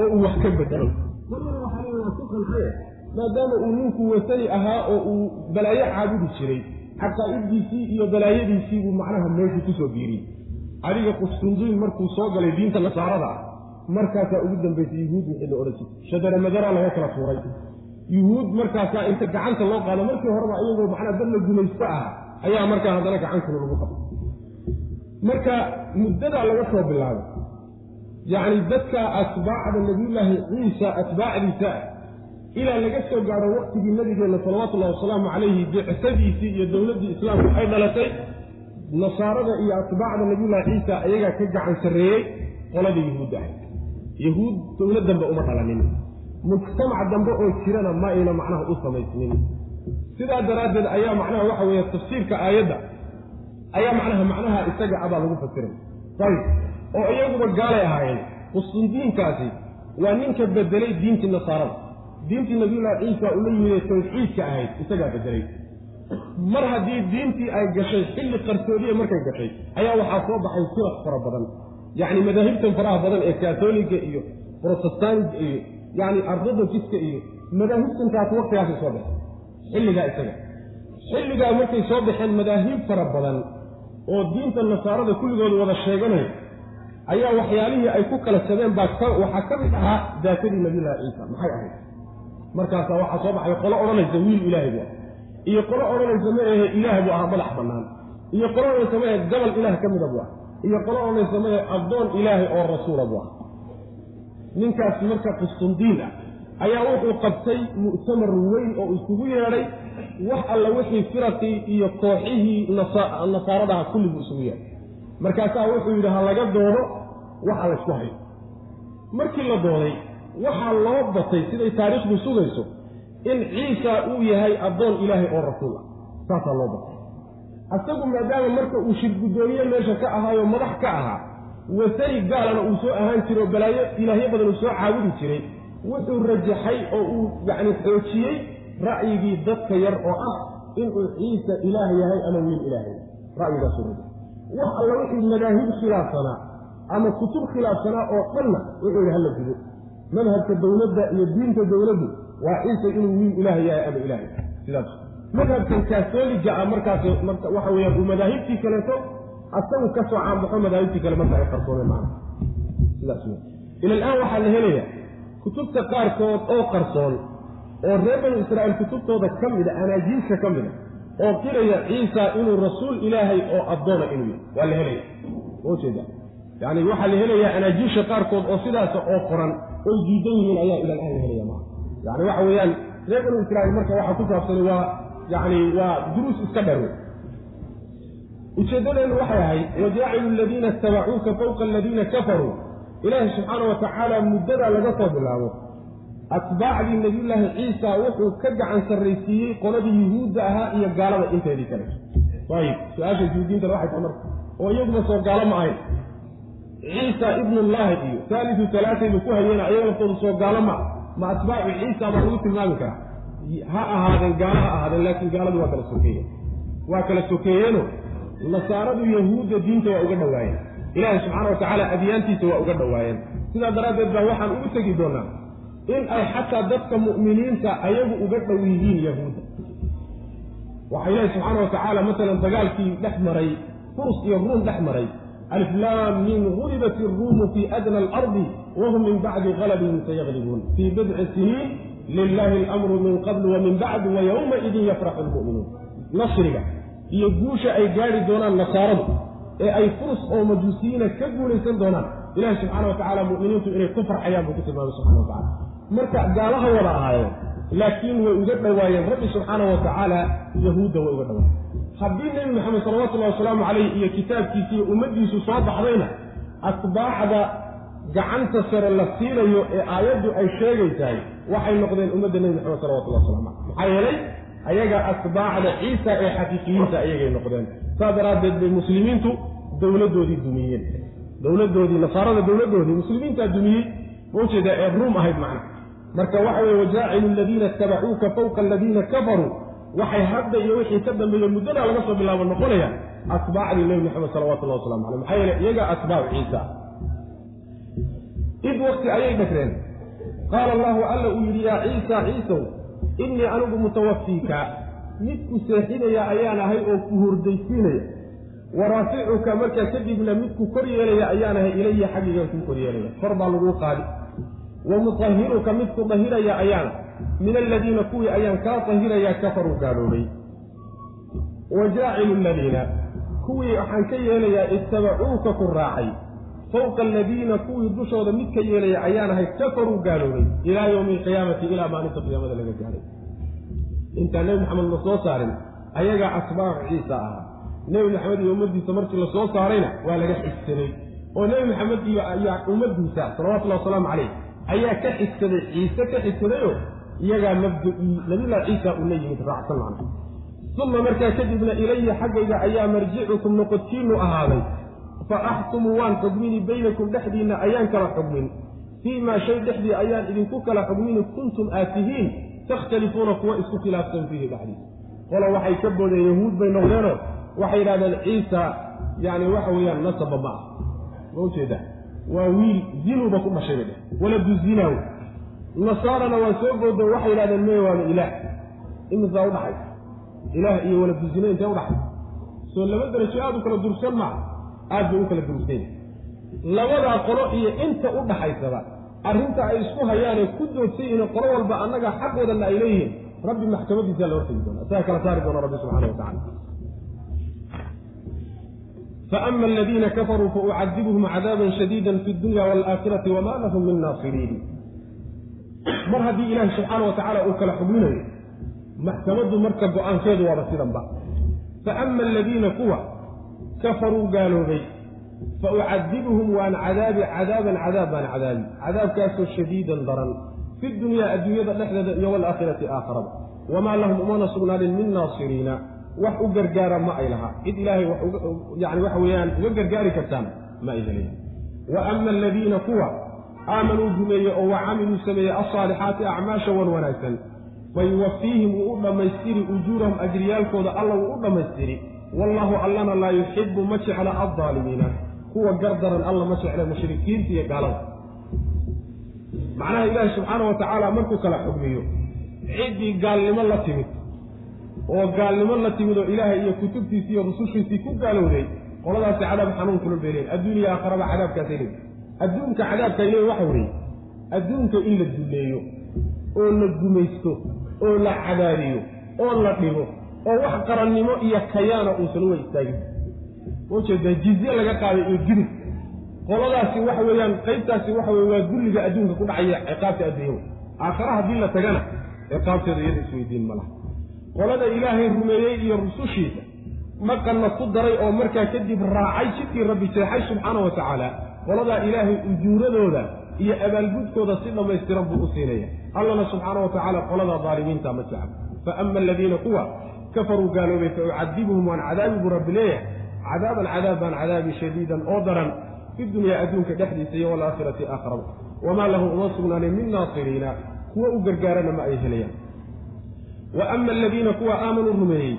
oo uu wax ka bedelo marna waxaa waa ku qancay maadaama uu ninku wasani ahaa oo uu balaayo caabudi jiray caqaa'iddiisii iyo balaayadiisii buu macnaha meeshuu ku soo biiriyey adiga qustundiin markuu soo galay diinta nasaarada ah markaasaa ugu dambaysay yuhuud wixii la odhan jiray. Shadara madara laga kala tuuray. Yuhuud markaasaa inta gacanta loo qaado markii horeba iyagoo macnaa dad la gumaysto ah ayaa markaa haddana gacankuna lagu qabay. Marka muddadaa laga soo bilaabay yacni dadka atbaacda nabiyullaahi ciisa atbaacdiisa ah ilaa laga soo gaadho waqtigii nabigeenna salawaatullahi wasalaamu calayhi bicsadiisii iyo dowladdii islaamku ay dhalatay nasaarada iyo atbaacda nabiyullahi ciisa ayagaa ka gacan sarreeyey qolada yuhuudda ahay yahuud dowlad dambe uma dhalanin. Mujtamac dambe oo jirana ma ayna macnaha u samaysnin. Sidaa daraaddeed ayaa macnaha waxa weeye tafsiirka aayadda ayaa macnaha macnaha isaga abaa lagu fasiray. Ayib oo iyaguba gaalay ahaayeen qustundiinkaasi waa ninka bedelay diintii nasaarada. Diintii nabiyullahi ciisa ula yimid ee tawxiidka ahayd isagaa bedelay. Mar haddii diintii ay gashay xilli qarsoodiya markay gashay ayaa waxaa soo baxay firaq fara badan yacni madaahibtan faraha badan ee kaatoliga iyo protestaaniga iyo yacni ardodokiska iyo madaahibtankaas waktigaasay soo baxeen xilligaa isaga. Xilligaa markay soo baxeen madaahib fara badan oo diinta nasaarada kulligooda wada sheeganaya ayaa waxyaalihii ay ku kala jabeen baa waxaa ka mid ahaa daatadii nabiyullahi ciisa. Maxay ahayd? Markaasaa waxaa soo baxay qolo odhanaysa wiil ilaahay buu ah iyo qolo odhanaysa ma ahe ilaah buu ahaa madax bannaan. Iyo qolo odhanaysa ma ahe gabal ilaah ka mida buu ah iyo qolo odhanaysa ma ahe addoon ilaahay oo rasuula buu ah. Ninkaas marka qustundiin ah ayaa wuxuu qabtay mu'tamar weyn oo isugu yeedhay wax alla wixii firaqii iyo kooxihii nasaaradaha kulligu isugu yahay markaasaa wuxuu yidhi ha laga doodo waxa laysku hayo. Markii la dooday waxaa loo batay siday taariikhdu sugayso in ciisa uu yahay addoon ilaahay oo rasuul ah. Saasaa loo batay asagu maadaama marka uu shirgudoomiye meesha ka ahaayo madax ka ahaa wasani gaalana uu soo ahaan jiray oo balaayo ilaahyo badan uu soo caabudi jiray wuxuu rajaxay oo uu yacni xoojiyey ra'yigii dadka yar oo ah inuu ciisa ilaah yahay ama wiil ilaahay. Ra'yigaasuu rajaxay. Wax alla wixii madaahib khilaafsanaa ama kutub khilaafsanaa oo dhanna wuxuu yidhi hala gudo madhabka dowladda iyo diinta dowladdu waa ciisa inuu wiil ilaah yahay ama ilaahay. Sidaas madhabkan kaatooliga ah markaas marka waxa weeyaan uu madaahibtii kaleeto asagu ka soo caanbaxo madaahibtii kale marka ay qarsoomeen macna. Sidaas wey ila alaan waxaa la helayaa kutubta qaarkood oo qarsoon oo reer banu israa'iil kutubtooda ka mida anaajiilka ka mida oo qiraya ciisa inuu rasuul ilaahay oo addoona inuu yahay. Waa la helaya ujeeda yacni waxaa la helayaa anaajiilsha qaarkood oo sidaasa oo qoran oy diidan yihiin ayaa ila aan la helaya maa yani waxa weeyaan reer banu israa'iil marka waxaa ku saabsani waa yacni waa duruus iska dheer wey ujeeddadeennu waxay ahayd wajaacilu aladiina itabacuuka fawqa aladiina kafaruu ilaahi subxaana wa tacaala muddadaa laga soo bilaabo atbaacdii nebiyullaahi ciisa wuxuu ka gacan sarraysiiyey qoladii yuhuudda ahaa iyo gaalada inteedii kale ayib su'aasha juudiintana waxay tahay marka oo iyaguma soo gaalo ma ahayn ciisa ibnullaahi iyo saalisu talaatayba ku hayeena ayaga laftoodu soo gaalo ma ma atbaacu ciisa baa lagu tilmaami karaa ha ahaadeen gaalo ha ahaadeen laakiin gaaladu waa kala sokeeyeen. Waa kala sokeeyeeno. Nasaaradu yahuudda diinta waa uga dhowaayeen ilaahay subxaana wa tacaala adyaantiisa waa uga dhowaayeen sidaa daraaddeed baa waxaan ugu tegi doonaa in ay xataa dadka mu'miniinta ayagu uga dhow yihiin yahuudda. Waxaa ilaahi subxaana wa tacaala masalan dagaalkii dhex maray furs iyo ruum dhex maray aliflaam min gulibat iruumu fii adna alardi wahum min bacdi galabihim sayaglibuun fii bidci siniin lilahi alamru min qabl wa min bacdu wa yowmaidin yafraxu lmu'minuun nasriga iyo guusha ay gaadhi doonaan nasaaradu. ee ay furs oo majuusiyiina ka guulaysan doonaan. Ilahi subxaana wa tacala mu'miniintu inay ku farxayaan buu ku tilmaamay subxana wa tacala marka gaalaha wada ahaayeen laakiin way uga dhowaayeen rabbi subxaana wa tacaala yahuudda way uga dhowaayeen haddii nebi maxamed salawatullahi wasalaamu calayh iyo kitaabkiisi iyo ummaddiisu soo baxdayna atbaacda gacanta sare la siinayo ee aayaddu ay sheegaysahay waxay noqdeen ummadda nebi maxamed salawatullahi waslamu caleyh maxaa yeelay ayaga atbaacda ciisa ee xaqiiqiyiinta ayagay noqdeen. Saas daraaddeed bay muslimiintu dowladdoodii dumiyeen. Dowladdoodii nasaarada dowladdoodii muslimiintaa dumiyey. Maujeedaa ee ruum ahayd macna marka waxa weye wajaacilu aladiina itabacuuka fawqa aladiina kafaruu. Waxay hadda iyo wixii ka dambeeya muddadaa laga soo bilaabo noqonaya atbaacdii nebi maxamed salawatullahi waslamu caleyh maxaa yeele iyaga atbaacu ciisa id wakti ayay dhagreen qaala allahu alla uu yidhi yaa ciisa ciisow innii anigu mutawafiika midku seexinaya ayaan ahay oo ku hurdaysiinaya wa raaficuka markaa kadibna midku kor yeelaya ayaan ahay ilaya xaggigan kuu kor yeelaya. Kor baa laguu qaadi. Wa mutahiruka midku dahiraya ayaana min aladiina kuwii ayaan kaa dahirayaa kafaruu gaaloobay wa jaacilu aladiina kuwii waxaan ka yeelayaa ittabacuuka ku raacay fawqa aladiina kuwii dushooda mid ka yeelaya ayaan ahay kafaruu gaaloobay ilaa yowmi alqiyaamati ilaa maalinta qiyaamada laga gaahay intaan nebi maxamed la soo saarin ayagaa asbaacu ciisa ahaa. Nebi maxamed iyo ummaddiisa markii la soo saarayna waa laga xigsaday. Oo nebi maxamed iyo ummaddiisa salawatullahi wasalaamu caleyh ayaa ka xigsaday ciise ka xigsadayoo iyagaa mabda-ii nabiyullahi ciisa uu la yimid raacsan macna uma markaa kadibna ilaya xaggayga ayaa marjicukum noqodkiinu ahaaday fa axkumu waan xugmini baynakum dhexdiinna ayaan kala xugmin. Fii maa shay dhexdii ayaan idinku kala xugmini kuntum aad tihiin takhtalifuuna kuwa isku khilaafsan fiihi dhexdii qola waxay ka boodeen yahuud bay noqdeenoo waxay yidhahdeen ciisa yacni waxa weeyaan nasaba ma ah ma u jeedaa waa wiil zinuuba ku dhashay bay dheh waladu zinaaw. Nasaarana waa soo boodo waxay yidhahdeen meye waana ilaah. Imisaa udhaxay ilaah iyo waladu zina intee udhaxay soo laba darajo aada u kala dursan maa aad bay u kala dursan labadaa qolo iyo inta u dhaxaysaba arrinta ay isku hayaanee ku doodsan yihiin qolo walba annaga xaqoodanna ay leeyihiin rabbi maxkamadiisaa la hortegi doona isaga kala saari doona rabbi subxana wa tacala faama aladiina kafaruu faucadibuhum cadaaban shadiida fi dunya waalaakhirati wama lahum min naasiriin. Mar haddii ilaahi subxaana wa tacaala uu kala xugminayo maxkamaddu marka go'aankeedu waaba sidanba. Fa ama aladiina kuwa kafaruu gaaloobay. Fa ucadibuhum waan cadaabi cadaaban cadaab baan cadaabi. Cadaabkaasoo shadiidan daran. Fi dunyaa adduunyada dhexdeeda iyo waalaakhirati aakharada. Wamaa lahum umana sugnaanin min naasiriina. Wax u gargaara ma ay lahaa. Cid ilaahay yani waxa weeyaan uga gargaari kartaan ma ay helayaan wa ama aladiina kuwa aamanuu rumeeye oo wa camiluu sameeyey alsaalixaati acmaasha wan wanaagsan fayuwafiihim wuu u dhammaystiri ujuurahum ajriyaalkooda alla wuu u dhammaystiri wallaahu allana laa yuxibu ma jecla addaalimiina kuwa gardaran alla ma jecla mushrikiinta iyo gaalada. Macnaha ilaahi subxaana wa tacaala markuu kala xugmiyo ciddii gaalnimo la timid oo gaalnimo la timid oo ilaahay iyo kutubtiisii iyo rusushiisii ku gaalowday qoladaasi cadaab xanuun kula beelayn adduuniya aakharaba cadaabkaasay leeyihi adduunka cadaabkay leeyi waxa weeye adduunka in la duleeyo oo la gumaysto oo la cadaadiyo oo la dhibo oo wax qarannimo iyo kayaana uusan uga istaagin u jeedaa jizye laga qaaday iyo gidib qoladaasi waxa weeyaan qaybtaasi waxa weye waa gulliga adduunka ku dhacaya ciqaabta adduunya aakhara haddii la tagana ciqaabteeda iyada isweydiin ma laha. Qolada ilaahay rumeeyey iyo rusushiisa dhaqanna ku daray oo markaa kadib raacay jidkii rabbi jeexay subxaana wa tacaala qoladaa ilaahay ujuuradooda iyo abaalgudkooda si dhammaystiran buu u siinaya. Allana subxaana wa tacaala qolada daalimiinta ma jecel. Fa ama aladiina kuwa kafaruu gaaloobay fa ucadibuhum waan cadaabi buu rabbi leeyahay. Cadaaban cadaab baan cadaabi shadiidan oo daran fi dunyaa adduunka dhexdiisa iyo walaakhirati aakharada wamaa lahum uma sugnaanin min naasiriina kuwa u gargaarana ma ay helayaan. Wa ama aladiina kuwa aamanuu rumeeyey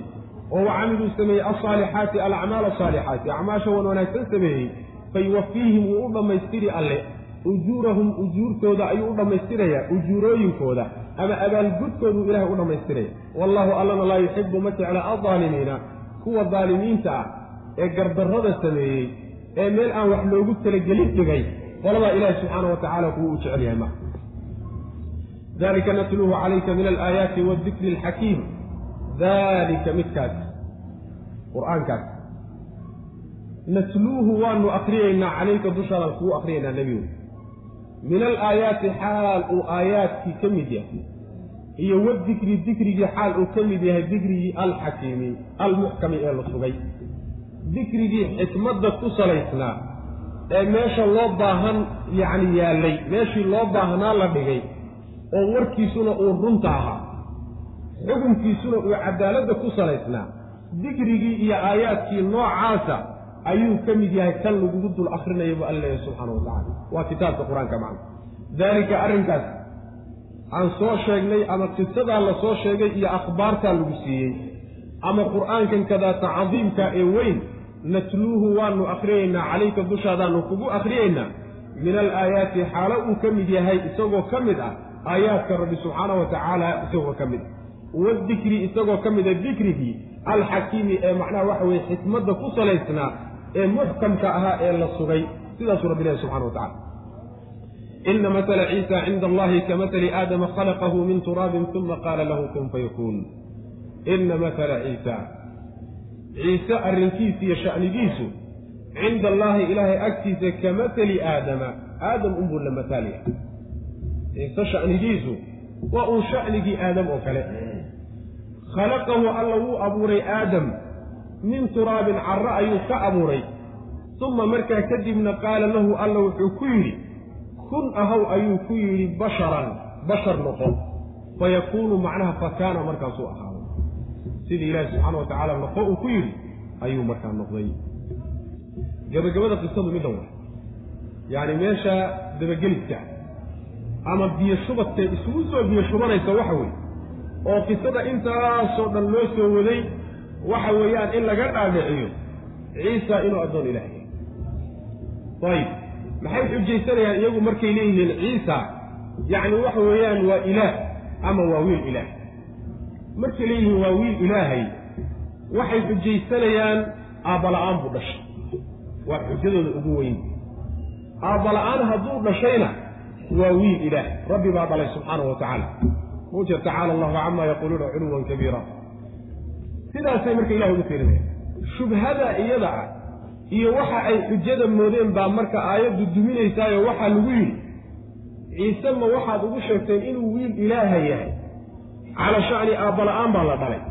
oo wa camiluu sameeyey alsaalixaati alacmaal asaalixaati acmaasha wan wanaagsan sameeyey fayuwafiihim wuu u dhammaystiri alle. Ujuurahum ujuurtooda ayuu u dhammaystirayaa ujuurooyinkooda ama abaalgudkooduu ilahay u dhammaystiraya wallaahu allana laa yuxibu ma jecla aldaalimiina kuwa daalimiinta ah ee gardarrada sameeyey ee meel aan wax loogu talagelin dhigay qoladaa ilaahi subxaana wa tacaala kuwa u jecel yahay ma. Dalika natluuhu calayka min alaayaati waadikri alxakiim dalika midkaas qur'aankaas. Natluuhu waanu akriyaynaa calayka dushaadaan kugu akriyaynaa nebigu min alaayaati xaal uu aayaadkii ka mid yahay iyo wadikri dikrigii xaal uu ka mid yahay dikrigii alxakiimi almuxkami ee la sugay dikrigii xikmadda ku salaysnaa ee meesha loo baahan yacni yaallay meeshii loo baahnaa la dhigay oo warkiisuna uu runta ahaa xukunkiisuna uu cadaaladda ku salaysnaa dikrigii iyo aayaadkii noocaasa ayuu ka mid yahay kan lagugu dul akrinayo bu alla leeyahy subxaana wa tacala waa kitaabka qur'aanka macna. Daalika arrinkaas aan soo sheegnay ama qisadaa la soo sheegay iyo akhbaartaa lagu siiyey ama qur'aankan kadaata cadiimka ee weyn natluuhu waanu akhriyaynaa calayka dushaadaanu kugu akhriyaynaa min alaayaati xaalo uu ka mid yahay isagoo ka mid ah aayaadka rabbi subxaana wa tacaala isagoo ka mid ah. Wadikri isagoo ka mida dikrigii alxakiimi ee macnaha waxa weye xikmadda ku salaysnaa ee muxkamka ahaa ee la sugay sidaasuu rabbi ilahi subxana wa tacala ina matala ciisa cinda allahi ka matali aadama khalaqahu min turaabin uma qaala lahu kun fayakuun ina matala ciisa. Ciise arrinkiisa iyo sha'nigiisu cinda allaahi ilaahay agtiisa ka matali aadama aadam unbuu la mataalaya ciise sha'nigiisu waa uu sha'nigii aadam oo kale. Khalaqahu alla wuu abuuray aadam min turaabin carro ayuu ka abuuray. Uma markaa kadibna qaala lahu alla wuxuu ku yidhi kun ahaw ayuu ku yidhi basharan bashar noqo fayakuunu macnaha fakaana markaasuu ahaaday. Sidii ilaahi subxaana wa tacaala noqo uu ku yidhi ayuu markaa noqday. Gabagabada qisadu midhan wa yacni meesha dabageliska ama biyo shubadkay isugu soo biyo shubanaysa waxa weeye oo qisada intaasoo dhan loo soo waday waxa weeyaan in laga dhaadhiciyo ciisa inuu addoon ilaah yahay. Ayib maxay xujaysanayaan iyagu markay leeyihiin ciisa? Yacni waxa weeyaan waa ilaah ama waa wiil ilaah? Markay leeyihiin waa wiil ilaahay waxay xujaysanayaan aabbala'aan buu dhashay. Waa xujadooda ugu weyn. Aabbala'aan hadduu dhashayna waa wiil ilaah. Rabbi baa dhalay subxaanahu wa tacaala maujeed tacaala allahu camaa yaquuluuna culuwan kabiira sidaasay marka ilahi ugu tirinayaan shubhada iyada ah iyo waxa ay xujada moodeen baa marka aayaddu duminaysaayo waxaa lagu yidhi. Ciise ma waxaad ugu sheegteen inuu wiil ilaaha yahay? Cala sha'ni aabala-aan baa la dhalay.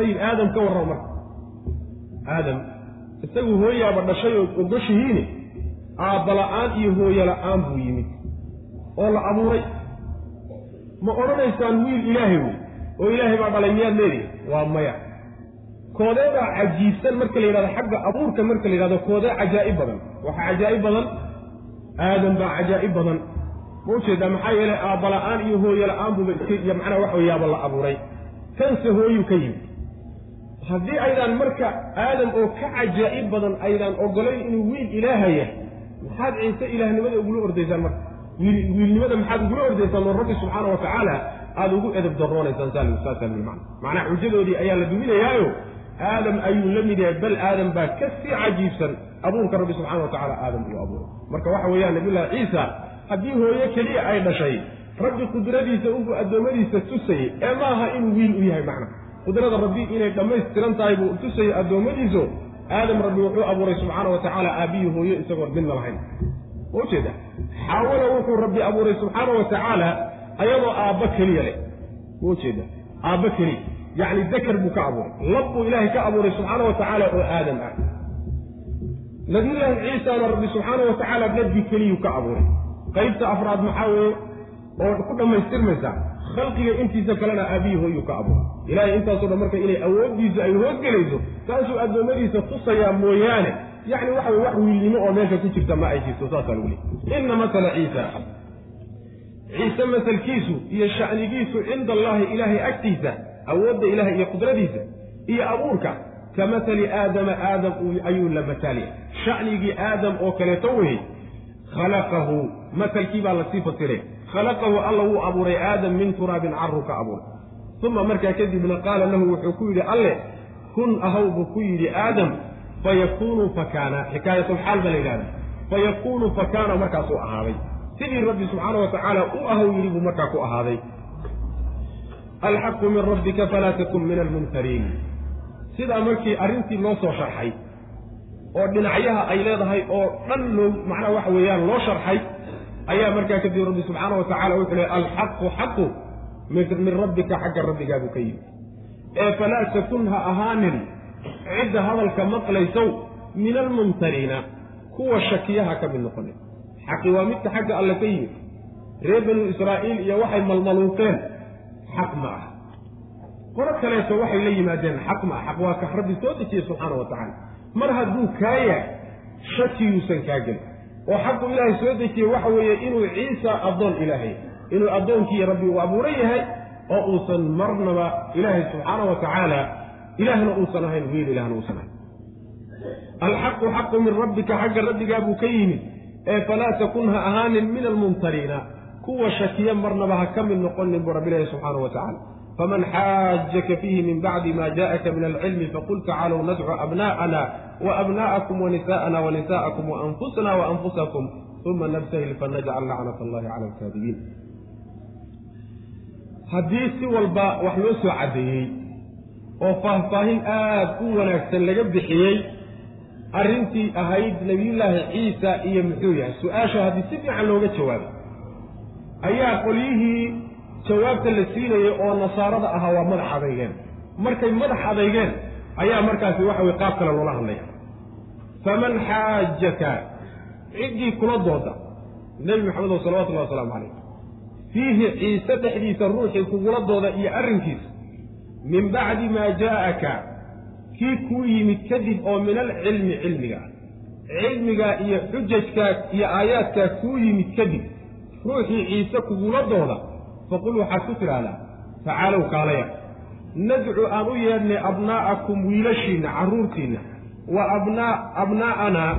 Ayib aadam ka warrama marka. Aadam isagu hooyaaba dhashay oo ogoshihiine aabala-aan iyo hooyo la'aan buu yimid oo la abuuray. Ma odhanaysaan wiil ilaahay wey oo ilaahay baa dhalay miyaad leedihi waa maya. Koodeebaa cajiibsan marka la yidhahdo xagga abuurka marka la yidhahdo koodee cajaa'ib badan. Waxaa cajaa'ib badan aadam baa cajaa'ib badan. Ma u jeedaa maxaa yeelay aabbala-aan iyo hooyo la'aan buuba iska iyo macnaha wax weyaaba la abuuray. Kanse hooyuu ka yimid. Haddii aydaan marka aadam oo ka cajaa'ib badan aydaan ogolayn inuu wiil ilaahaya maxaad ciise ilaahnimada ugula ordaysaan marka? Wiilnimada maxaad ugula ordaysaan oo rabbi subxaana wa tacaala aada ugu edab daroonaysaan saasaa man macnaha xujadoodii ayaa la duminayaayo. Aadam ayuu la mid yahay bal aadam baa ka sii cajiibsan abuurka rabbi subxana wa tacala aadam uu abuuray. Marka waxa weeyaan nabiyullahi ciisa haddii hooyo keliya ay dhashay rabbi qudradiisa unbuu addoommadiisa tusayey ee maaha inuu wiil u yahay macna. Qudrada rabbi inay dhammaystiran tahay buu tusayey addoommadiisu aadam rabbi wuxuu abuuray subxaana wa tacaala aabbiyi hooyo isagoon midna lahayn. Ma ujeeda xaawala wuxuu rabbi abuuray subxaana wa tacaala ayadoo aabba keliya leh. Ujeeda aabba keliya. Yacni dakar buu ka abuuray. Lab buu ilaahay ka abuuray subxaana wa tacaala oo aadam ah. Nabiyullaahi ciisana rabbi subxaana wa tacaala dadbi keliyuu ka abuuray. Qaybta afraad maxaa weeye? Oo ku dhammaystirmaysaa khalqiga intiisa kalena aabiyi hooyuu ka abuuray. Ilaahay intaasoo dhan marka inay awooddiisu ay hoosgelayso taasuu addoommadiisa tusayaa mooyaane. Yacni waxa weye wax wiilnimo oo meesha ku jirta ma ay jirto saasaa lagu leey inna masala ciisa ciise masalkiisu iyo sha'nigiisu cinda allaahi ilaahay agtiisa awoodda ilahay iyo qudradiisa iyo abuurka ka masali aadama aadam ayuu la mataalya sha'nigii aadam oo kaleeto weyey khalaqahu masalkii baa la sii fasiray. Khalaqahu alla wuu abuuray aadam min turaabin carru ka abuuray. Uma markaa kadibna qaala lahu wuxuu ku yidhi alle kun ahaw buu ku yidhi aadam fayakuunu fakaana xikaayatulxaal baa la yidhahda fayakuunu fakaana markaasuu ahaaday sidii rabbi subxaana wa tacaala u ahaw yidhi buu markaa ku ahaaday. Alxaqu min rabbika falaa takun min almumtariin sidaa markii arrintii loo soo sharxay oo dhinacyaha ay leedahay oo dhan loo macnaha waxa weeyaan loo sharxay ayaa markaa kadib rabbi subxaana wa tacala wuxuu lehy alxaqu xaqu min rabbika xagga rabbigaabuu ka yimi ee falaa takun ha ahaanin cidda hadalka maqlaysow min almumtariina kuwa shakiyaha ka mid noqonin xaqi waa midka xagga alle ka yimid. Reer banu israa'iil iyo waxay malmaluuqeen xaq ma ah qolo kaleeto waxay la yimaadeen xaq ma ah xaq waa ka rabbi soo dejiyey subxaana wa tacaala. Mar hadduu kaa yahay shakiyuusan kaa gelin. Oo xaqu ilaahay soo dejiyey waxa weeye inuu ciisa addoon ilaahay inuu addoonkii rabbi uu abuuran yahay oo uusan marnaba ilaahay subxaana wa tacaala ilaahna uusan ahayn wiil ilaahna uusan ahayn. Alxaqu xaqu min rabbika xagga rabbigaa buu ka yimid ee falaa takun ha ahaanin min almumtariina kuwa shakiya marnaba ha ka mid noqonin buu rabbi ilahi subxaana wa tacala faman xaajaka fiihi min bacdi ma jaءaka min alcilmi faqul tacaalw nadcu abna'ana waabna'akum wanisa'ana wanisa'akum waanfusana waanfusakum uma nabtahil fanajcal lacnat allahi cala alkaadibiin. Haddii si walba wax loo soo caddeeyey oo faahfaahin aad u wanaagsan laga bixiyey arrintii ahayd nebiyullaahi ciisa iyo muxuu yahay. Su'aasha haddii si fiican looga jawaabay ayaa qolyihii jawaabta la siinayay oo nasaarada ahaa waa madax adeygeen markay madax adeygeen ayaa markaasi waxa weye qaab kale loola hadlaya. Faman xaajaka ciddii kula dooda nebi maxamed oo salawatullahi wasalaamu calayh fiihi ciise dhexdiisa ruuxii kugula dooda iyo arrinkiisa min bacdi maa jaa'aka kii kuu yimid kadib oo min alcilmi cilmiga. Ah cilmigaa iyo xujajkaa iyo aayaadkaa kuu yimid kadib ruuxii ciise kugula dooda. Faqul waxaad ku tidhaahdaa tacaalow kaalaya. Nadcu aan u yeedhnay abnaa'akum wiilashiinna carruurtiinna wa abnaa abnaa'anaa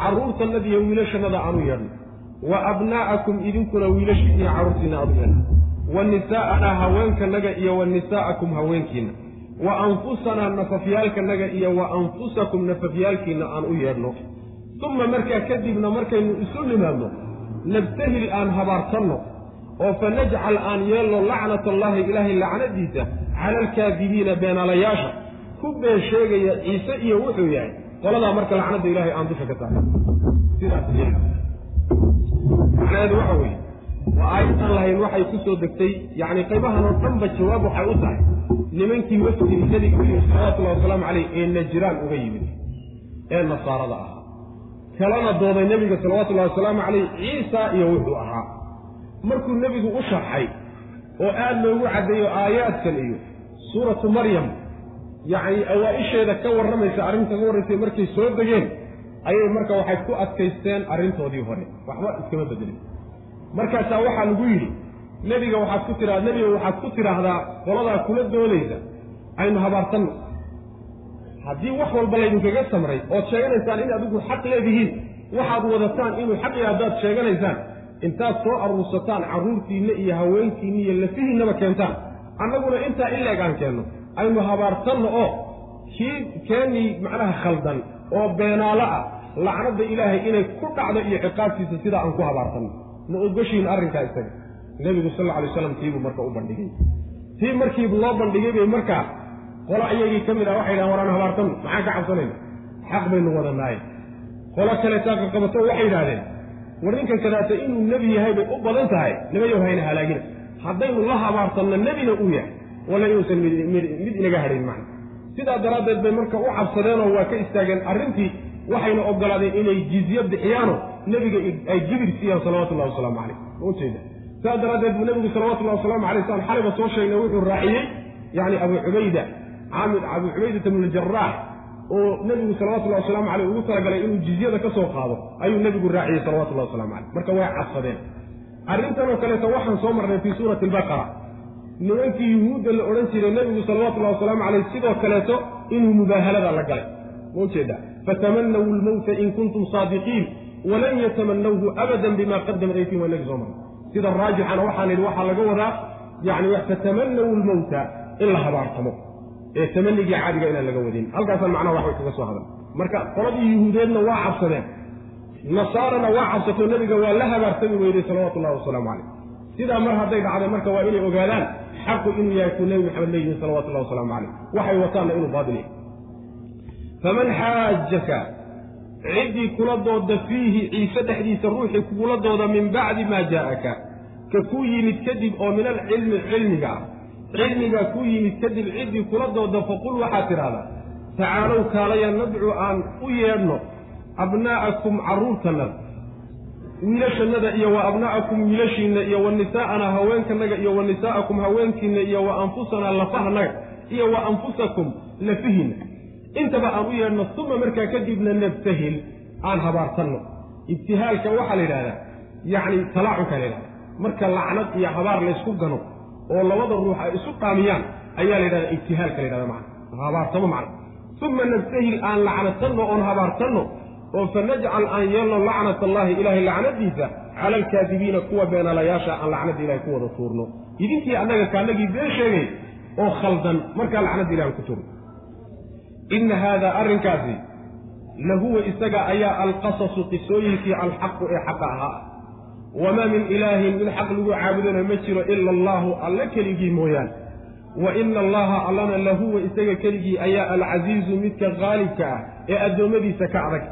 carruurtannada iyo wiilashannada aan u yeedhnay. Wa abnaa'akum idinkuna wiilashiinna iyo carruurtiinna aan u yeedhnay. Wa nisaa'anaa haweenkanaga iyo wa nisaa'akum haweenkiinna wa anfusanaa nafafyaalkanaga iyo wa anfusakum nafafyaalkiinna aan u yeedhno. Uma markaa kadibna markaynu isu nimaadno nabtahil aan habaarsanno oo fa najcal aan yeelno lacnat allaahi ilaahay lacnadiisa cala alkaadibiina beenaalayaasha. Ku been sheegaya ciise iyo wuxuu yahay qoladaa marka lacnadda ilaahay aan dusha ka saarno. Sidaas waxa weeye aayad aan lahayn waxay ku soo degtay yacni qaybahan oo dhanba jawaab waxay u tahay nimankii wafdigi nabiga u yimid salawatullahi wasalaamu caleyh ee najraan uga yimid ee nasaarada ahaa. Kalana dooday nebiga salawatullahi wasalaamu caleyh ciisa iyo wuxuu ahaa. Markuu nebigu u sharxay oo aada loogu caddeeyo aayaadkan iyo suuratu maryam yacni awaa-isheeda ka warramaysa arrinta ka warraysay markay soo degeen ayay marka waxay ku adkaysteen arrintoodii hore. Waxba iskama bedelin markaasaa waxaa lagu yidhi nebiga waxaad ku tiraa nebiga waxaad ku tidhaahdaa qoladaa kula doonaysa aynu habaartanno haddii wax walba laydinkaga samray ood sheeganaysaan in adigu xaq leedihiin waxaad wadataan inuu xaq yahay haddaad sheeganaysaan intaad soo aruursataan carruurtiinna iyo haweenkiinna iyo lafihiinnaba keentaan. Annaguna intaa ileeg aan keenno aynu habaartanno oo kii keennii macnaha khaldan oo beenaalo ah lacnadda ilaahay inay ku dhacdo iyo ciqaabtiisa sidaa aan ku habaartanno ma ogoshiin arrinkaa isaga nebigu sal alla alay waslam tiibuu marka u bandhigay. Tii markii loo bandhigay bay markaa qolo iyagii ka mid ah waxay dhahan waraan habaartanno maxaan ka cabsanayna? Xaq baynu wadanaaye. Qolo kaleetaa qaqabato waxay yidhahdeen war ninkan kadaata inuu nebi yahay bay u badan tahay. Nimayow hayna halaagina. Haddaynu la habaartanno nebina uu yahay. Walla inuusan mid inaga hadhayn macna. Sidaa daraaddeed bay marka u cabsadeenoo waa ka istaageen arrintii waxayna ogolaadeen inay jizye bixiyaano nebiga ay gibir siiyaan salawatullahi wasalaamu calayh. Ma ujeeda sidaa daraaddeed buu nebigu salawatullahi wasalaamu alay saan xalayba soo sheegnay wuxuu raaciyey yacni abu cubayda caamir abu cubaydata bnu ljaraax oo nebigu salawatullahi wasalaamu caleyh ugu talagalay inuu jizyada ka soo qaado ayuu nebigu raaciyey salawatullahi wasalamu caleyh marka way cabsadeen arrintan oo kaleeto waxaan soo marnay fii suurati albaqara. Nimankii yuhuudda la odhan jiray nebigu salawatullahi wasalaamu caleyh sidoo kaleeto inuu mubaahalada la galay. Ma ujeeda fatamanaw lmowta in kuntum saadiqiin walan yatamanawhu abadan bima qadamat aydiin waa nagi soo marnay sida raajixana waxaan idhi waxaa laga wadaa yani fatamanaw lmowta in la habaartamo ee tamanigii caadiga inaan laga wadin halkaasaan macnaha waxbay kaga soo hadal marka qoladii yuhuudeedna waa cabsadeen nasaarana waa cabsato nebiga waa la habaartami weyday salawatu llahi wasalaamu caleyh sidaa mar hadday dhacday marka waa inay ogaadaan xaqu inuu yahay kuu nebi maxamed leeyihiin salawatu llahi wasalaamu caleyh waxay wataanna inuu baatil yahay faman xaajaka ciddii kula dooda fiihi ciise dhexdiisa ruuxii kugula dooda min bacdi maa jaa'aka ka kuu yimid kadib oo min alcilmi cilmiga ah. Cilmigaa kuu yimid kadib ciddii kula dooda faqul waxaad tidhahdaa tacaalow kaalaya nadcu aan u yeedhno abnaa'akum carruurtannada wiilashannada iyo wa abnaa'akum wiilashiinna iyo wa nisaa'ana haweenkanaga iyo wa nisaa'akum haweenkiinna iyo wa anfusanaa lafahanaga iyo wa anfusakum lafihiinna intaba aan u yeedhno uma markaa kadibna nabtahil aan habaartanno ibtihaalka waxaa la yidhahdaa yacni talaacunka la yidhahda marka lacnad iyo habaar laysku gano oo labada ruux ay isu qaamiyaan ayaa la yidhahdaa ibtihaalka la yidhahda macna. Habaartamo macna. Uma nabtahil aan lacnatanno oon habaartanno oo fa najcal aan yeelno lacnat allahi ilaahay lacnadiisa cala alkaadibiina kuwa beenalayaasha aan lacnadda ilahay ku wada tuurno. Idinkii annaga kaanagii been sheegay oo khaldan markaa lacnadda ilahay ku tuurno inna haadaa arrinkaasi lahuwa isaga ayaa alqasasu qisooyinkii alxaqu ee xaqa ahaa wamaa min ilaahin mid xaq lagu caabudona ma jiro ila allaahu alle keligii mooyaane wa ina allaha allana lahuwa isaga keligii ayaa alcasiizu midka qaalibka ah ee addoommadiisa ka adag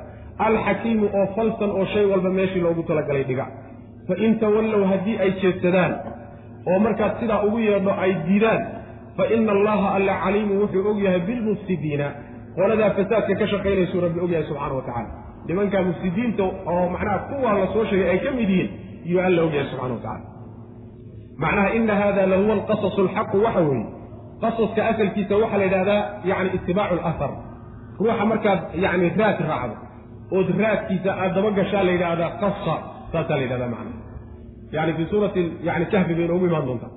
alxakiimu oo falsan oo shay walba meeshii loogu talagalay dhiga fa in tawallow haddii ay jeedsadaan oo markaad sidaa ugu yeedho ay diidaan fa ina allaha alla caliimu wuxuu og yahay bilmufsidiina qoladaa fasaadka ka shaqaynaysuu rabbi og yahay subxana wa tacala nimankaa mufsidiinta oo macnaha kuwaa la soo sheegay ay ka mid yihiin iyuu alla og yahay subxana wa tacala macnaha ina hada lahuwa alqasasu alxaqu waxa weeye. Qasaska asalkiisa waxaa la yidhahdaa yani itibaacu alahar ruuxa markaad yani raad raacdo ood raadkiisa aad daba gashaa la yidhaahdaa qasa saasaa la yidhahdaa macnaha. Yani fii suurati yani kahfi bay inoogu imaan doontaa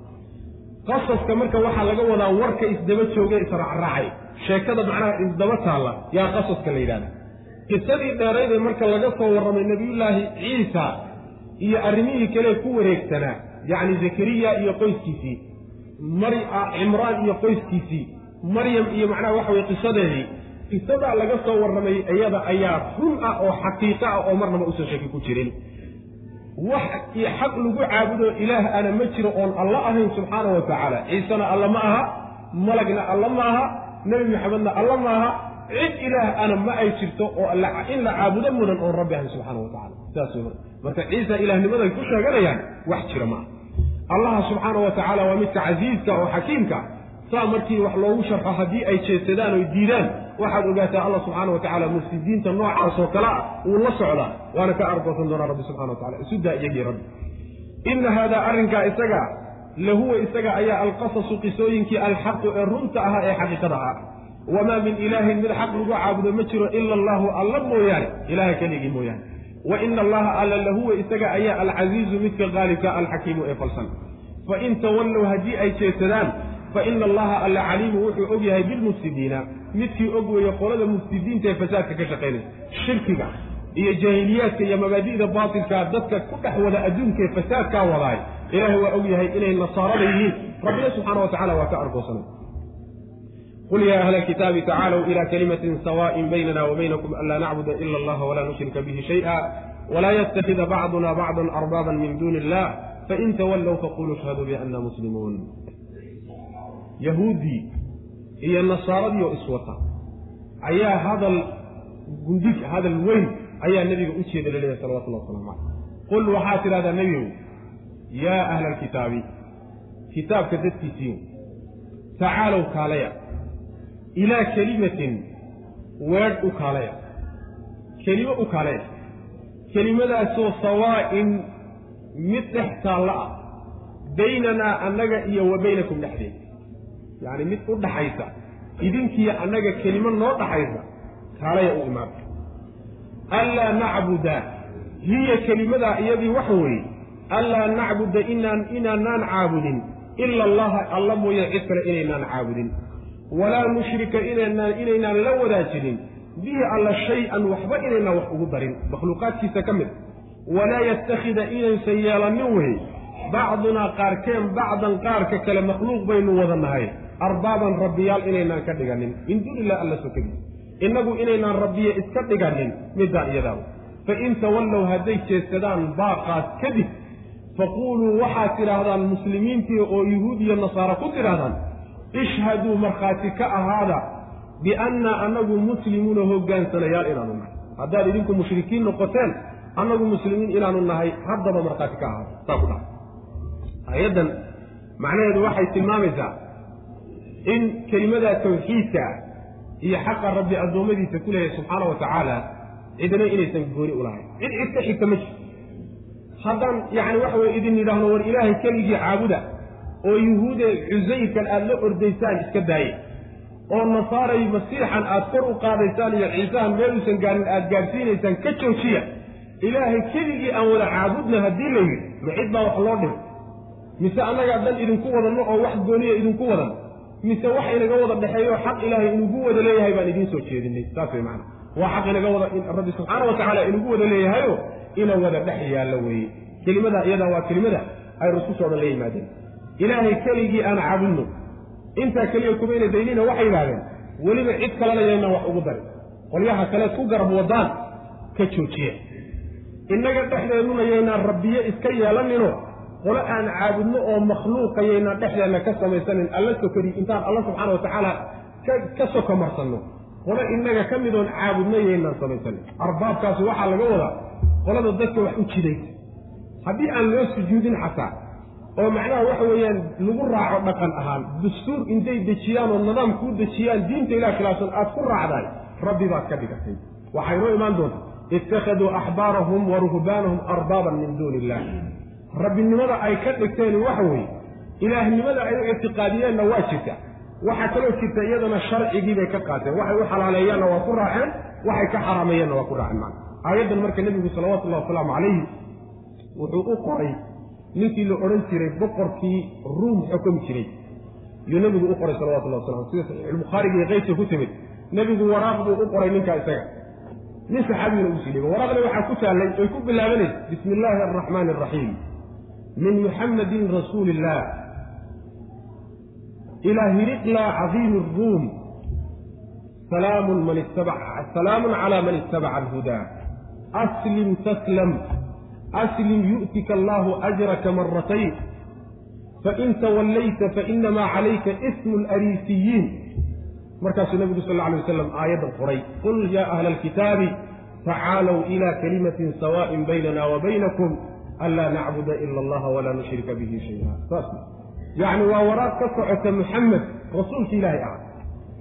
qasaska marka waxaa laga wadaa warka isdaba jooge israacraacay sheekada macnaha isdaba taalla yaa qasaska la yidhahda qisadii dheeraydee marka laga soo warramay nebiyullaahi ciisa iyo arrimihii kale ku wareegsanaa yacni zakariya iyo qoyskiisii mari cimraan iyo qoyskiisii maryam iyo macnaha waxa weye qisadeedii qisadaa laga soo warramay iyada ayaa run ah oo xaqiiqo ah oo marnaba usan shaki ku jirin wax xaq lagu caabudo ilaah ana ma jiro oon alla ahayn subxaana wa tacaala. Ciisena alla ma aha malagna alla ma aha nebi maxamedna alla ma aha. Cid ilaah ana ma ay jirto oo in la caabudo mudan oon rabbi ahayn subxaana wa tacala saas wey marka ciisa ilaahnimaday ku sheeganayaan wax jira maaha allaha subxaana wa tacaala waa midka casiiska oo xakiimka saa markii wax loogu sharxo haddii ay jeedsadaan oy diidaan waxaad ogaataa allah subxaana wa tacala mufsidiinta noocaas oo kale ah wuu la socdaa waana ka argoosan doonaa rabbi subxana wa tacala isu daa iyagii rabbi. Ina haadaa arrinkaa isaga lahuwa isaga ayaa alqasasu qisooyinkii alxaqu ee runta ahaa ee xaqiiqada ahaa. Wamaa min ilaahin mid xaq lagu caabudo ma jiro ila allahu alla mooyaane. Ilaha keligii mooyaane. Wa ina allaha alla lahuwa isaga ayaa alcasiizu midka qaalibka alxakiimu ee falsan. Fain tawallow haddii ay jeedsadaan fa ina allaha alla caliimu wuxuu og yahay bilmufsidiina. Midkii og weeye qolada mufsidiinta ee fasaadka ka shaqaynaysa shirkiga iyo jaahiliyaadka iyo mabaadi'da baatilkaa dadka ku dhex wada adduunka ee fasaadkaa wadaay. Ilaahay waa og yahay inay nasaarada yihiin. Rabbina subxaana wa tacala waa ka argoosanay qul ya ahla alkitaabi tacaalow ila kalimatin sawa'in baynana wa baynakum anlaa nacbuda ila allaha walaa nushrika bihi shay'a. Walaa yatakida bacduna bacdan arbaaban min duuni illah fain tawallow faquluu ashhaduu bianna muslimuun yahuuddii iyo nasaaradii oo iswata. Ayaa hadal gundig hadal weyn ayaa nebiga u jeeda la leeyahay salawatullah waslamu caleyh qul waxaad tidhahdaa nebigow yaa ahla alkitaabi kitaabka dadkiisiiyo tacaalow kaalaya. Ilaa kelimatin weedh u kaalaya. Kelimo u kaalaya. Kelimadaasoo sawaa'in mid dhex taalla ah baynanaa annaga iyo wa baynakum dhexdeed yacni mid u dhaxaysa idinkiiyo annaga kelimo noo dhaxaysa kaalaya u imaanta anlaa nacbuda hiya kelimadaa iyadii waxa weeye. Anlaa nacbuda inaan inaanaan caabudin. Ila allaha alla mooye cid kale inaynaan caabudin. Walaa nushrika inaynaan inaynaan la wadaajinin. Bihi alla shay-an waxba inaynaan wax ugu darin. Makhluuqaadkiisa ka mid. Walaa yattakhida inaysan yeelanin weye bacdunaa qaarkeen bacdan qaarka kale makhluuq baynu wada nahay arbaaban rabbiyaal inaynaan ka dhiganin. Min duuni illah alla sokadiis innagu inaynaan rabbiye iska dhiganin middaa iyadaaba fain tawallow hadday jeedsadaan baaqaas kadib faquuluu waxaad tidhaahdaan muslimiintii oo yuhuud iyo nasaara ku tidhaahdaan ishhaduu markhaati ka ahaada biannaa annagu muslimuuna hoggaansanayaal inaanu nahay. Haddaad idinku mushrikiin noqoteen annagu muslimiin inaanu nahay haddaba markhaati ka ahaada. Saa ku dhaha aayaddan macnaheedu waxay tilmaamaysaa in kelimadaa tawxiidka ah iyo xaqa rabbi addoommadiisa ku leeyahay subxaana wa tacaala cidna inaysan gooni u lahayn. Cid cid ka xigta ma jirto haddaan yacni waxa weye idin yidhaahno war ilaahay keligii caabuda oo yuhuude cusayrkan aada la ordaysaan iska daaye oo nasaaray masiixan aad kor u qaadaysaan iyo ciisahan meeluusan gaarin aada gaadhsiinaysaan ka joojiya ilaahay keligii aan wada caabudna haddii la yidhi ma cid baa wax loo dhim mise annagaa dan idinku wadanno oo wax gooniya idinku wadan mise wax inaga wada dhexeeyo xaq ilaahay inugu wada leeyahay baan idiin soo jeedinay. Saas way macana waa xaq inaga wada rabbi subxaana wa tacaala inugu wada leeyahayo ina wada dhex yaallo weeye. Kelimadaa iyadaa waa kelimada ay rususoo dhan la yimaadeen. Ilaahay keligii aan caabudno intaa keliya kumayna daynina waxay yidhahdeen weliba cid kalena yaynaan wax ugu darin qolyaha kaleed ku garab wadaan ka joojiya. Innaga dhexdeennuna yaynaan rabbiye iska yeelanino qole aan caabudno oo makhluuqa yaynaan dhexdeenna ka samaysanin alla sokori intaan alla subxaana wa tacaala ka soko marsanno qole innaga ka midoon caabudno yaynaan samaysanin. Arbaabkaasi waxaa laga wadaa qolada dadka wax u jidaysa haddii aan loo sujuudin xataa oo macnaha waxa weeyaan lagu raaco dhaqan ahaan dastuur intay dejiyaan oo nidaam kuu dejiyaan diinta ilah khilaafsan aad ku raacdaay rabbi baad ka dhigatay. Waxaa inoo imaan doonta ittakhaduu axbaarahum wa ruhbaanahum arbaaban min duuni illah rabbinimada ay ka dhigteen waxa weeye ilaahnimada ay u ictiqaadiyeenna waa jirta. Waxaa kaloo jirta iyadana sharcigii bay ka qaateen. Waxay u xalaaleeyeenna waa ku raaceen waxay ka xaraameeyeenna waa ku raaceen maana aayaddan marka nebigu salawatullahi wasalaamu calayhi wuxuu u qoray ninkii la odhan jiray boqorkii ruum xukumi jiray. Yuu nebigu u qoray salawatullahi wasalam sida saxiixulbukhaariga iyo keyrka ku timid. Nebigu waraaq buu u qoray ninkaa isaga. Nin saxaabiguna uu sii dhibay waraaqda waxaa ku taallay oy ku bilaabanaysa bismi illaahi araxmaani araxiim min muxammadin rasuuli illah ilaa hiriqla cadiimi aruum salaamun man salaamun calaa man ittabaca alhudaa aslim taslam. Aslim yu'tika allahu ajraka maratayn fain tawallayta fainamaa calayka ismu alariisiyiin markaasuu nabigu sal alla alay wasalam aayaddan qoray qul yaa ahla alkitaabi tacaalow ilaa kalimatin sawaaءin baynana wa baynakum anlaa nacbuda ila allaha walaa nushrika bihi shaya saas yacni waa waraaq ka socota muxamed rasuulka ilaahay ah.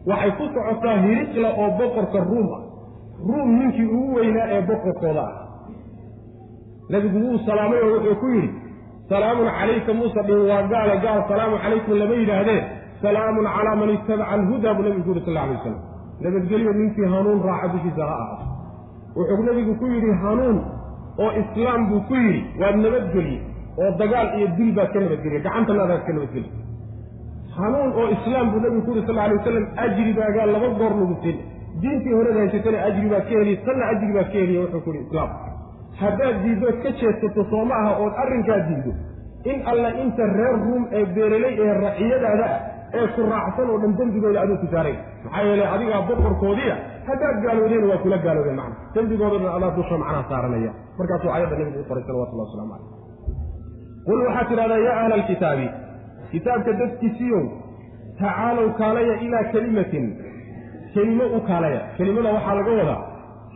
Waxay ku socotaa hiriqla oo boqorka ruum ah. Ruum ninkii ugu weynaa ee boqorkooda ah. Nebigu wuu salaamay oo wuxuu ku yidhi salaamun calayka muusa dhihin waa gaala gaal salaamu calaykum lama yidhaahdee salaamun calaa man ittabaca alhudaa buu nebigu yidhi sal alay waslam nabadgelyo ninkii hanuun raaca dushiisa ha ahaato wuxuu nebigu ku yidhi hanuun oo islaam buu ku yidhi waad nabadgelye oo dagaal iyo dil baad ka nabadgelye gacantanaadaad ka nabadgelye hanuun oo islaam buu nebigu ku yidhi sal alay wasalam ajribaagaa laba goor lagu diintii horeda haysatana ajri baad ka heliy tanna ajri baad ka heliya wuxuu ku yidhi islaam. Haddaad diiddood ka jeedsato soo ma aha ood arrinkaa diiddo in alla inta reer ruum ee beereley ee raciyadaada ah ee ku raacsan oo dhan dembigooda aduu ku saaray maxaa yeelay adigaa boqorkoodiia haddaad gaaloodeen waa kula gaaloodeen macna. Dembigooda dhan adaa dusha macnaha saaranaya. Markaasuu aayadda nabigu u qoray salawatullah waslamu calayh qul waxaad tidhahdaa yaa ahla alkitaabi kitaabka dadkiisiiyow tacaalow kaalaya ilaa kelimatin kelimo u kaalaya. Kelimada waxaa laga wadaa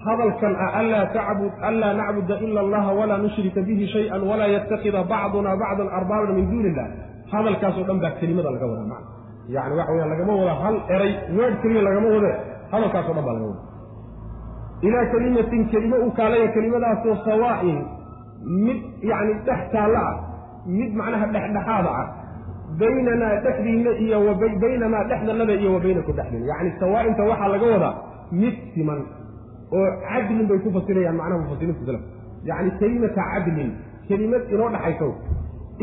hadalkan ah anlaa tacbud anlaa nacbuda ila allaha walaa nushrika bihi shay-an walaa yatakida bacduna bacdan arbaaban min duuni illah hadalkaasoo dhan baa kelimada laga wadaa macna yacni waxa weyaan lagama wada hal eray weedh keliya lagama wade. Hadalkaasoo dhan baa laga wada. Ilaa kelimatin kelimo u kaalaya kelimadaasoo sawaa'in mid yacni dhex taalla ah mid macnaha dhexdhexaada ah baynanaa dhexdiinna iyo baynanaa dhexdanada iyo wa baynakum dhexdiina yacni sawaa'inta waxaa laga wadaa mid siman oo cadlin bay ku fasirayaan macnaha mufasiriinta salaf yacni kelimata cadlin kelimad inoo dhaxayso.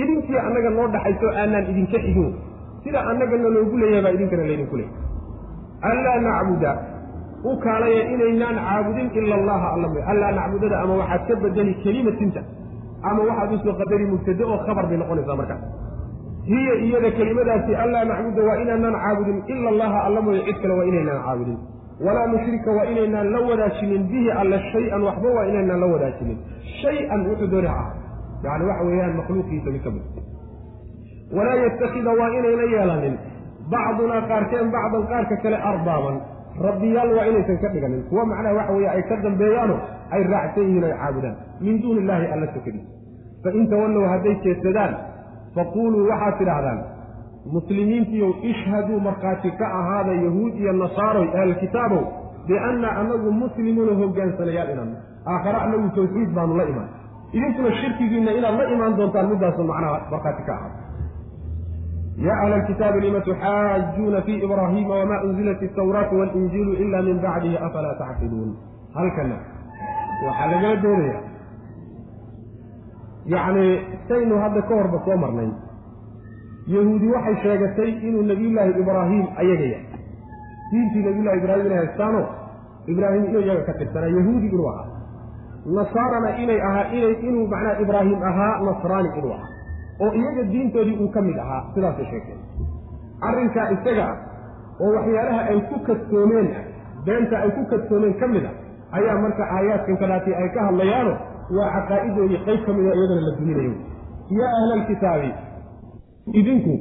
Idinkii annaga noo dhaxayso aanaan idinka xigin sida annagana loogu leeyahay baa idinkana laydinku leeyahy anlaa nacbuda u kaalaya inaynaan caabudin ila allaha alla mooy. Anlaa nacbudada ama waxaad ka bedeli kelimatinta ama waxaad u soo qadari mubtade oo khabar bay noqonaysaa markaas. Hiya iyada kelimadaasi anlaa nacbuda waa inaanaan caabudin ila allaha alla mooye cid kale waa inaynaan caabudin. Walaa nushrika waa inaynaan la wadaajinin bihi alla shay-an waxba waa inaynaan la wadaajinin shay-an wuxuu dooni aha yani waxa weeyaan makhluuqiisa mid ka mid walaa yatakida waa inayna yeelanin. Bacdunaa qaarkeen bacdan qaarka kale arbaaban. Rabbiyaal waa inaysan ka dhiganin. Kuwa macnaha waxa weeye ay ka dambeeyaano ay raacsan yihiin ay caabudaan. Min duuni illaahi alla sokadiisa fain tawallow hadday jeedsadaan faquuluu waxaad tidhaahdaan muslimiintiiyow ishhaduu markhaati ka ahaada yahuud iyo nasaaroy ahlkitaabow bianna anagu muslimuuna hogaansanayaal inaan aakhare anagu tawxiid baanu la imaan. Idinkuna shirkigiinna inaad la imaan doontaan middaasu macnaha markhaati ka ahaada ya ahla alkitaabi lima tuxaajuuna fi ibraahiima wama unzilat altawraatu walinjiilu ila min bacdihi afalaa tacqiluun halkana waxaa lagala doonaya yacni saynu hadda ka horba soo marnay yahuudi waxay sheegatay inuu nebiyullaahi ibraahim ayagaya diintii nebiyullahi ibraahim inay haystaano ibraahim inuu iyaga ka tirsanaa yahuudi inuu ahaa nasaarana inay ahaa inay inuu macnaha ibraahim ahaa nasraani inuu ahaa oo iyaga diintoodii uu ka mid ahaa sidaasay sheegteen. Arrinkaa isaga ah oo waxyaalaha ay ku kadsoomeen ah beenta ay ku kadsoomeen ka mid a ayaa marka aayaadkan kadaati ay ka hadlayaano waa caqaa'idoodii qayb ka mida iyadana la duminayo. Yaa ahla alkitaabi idinku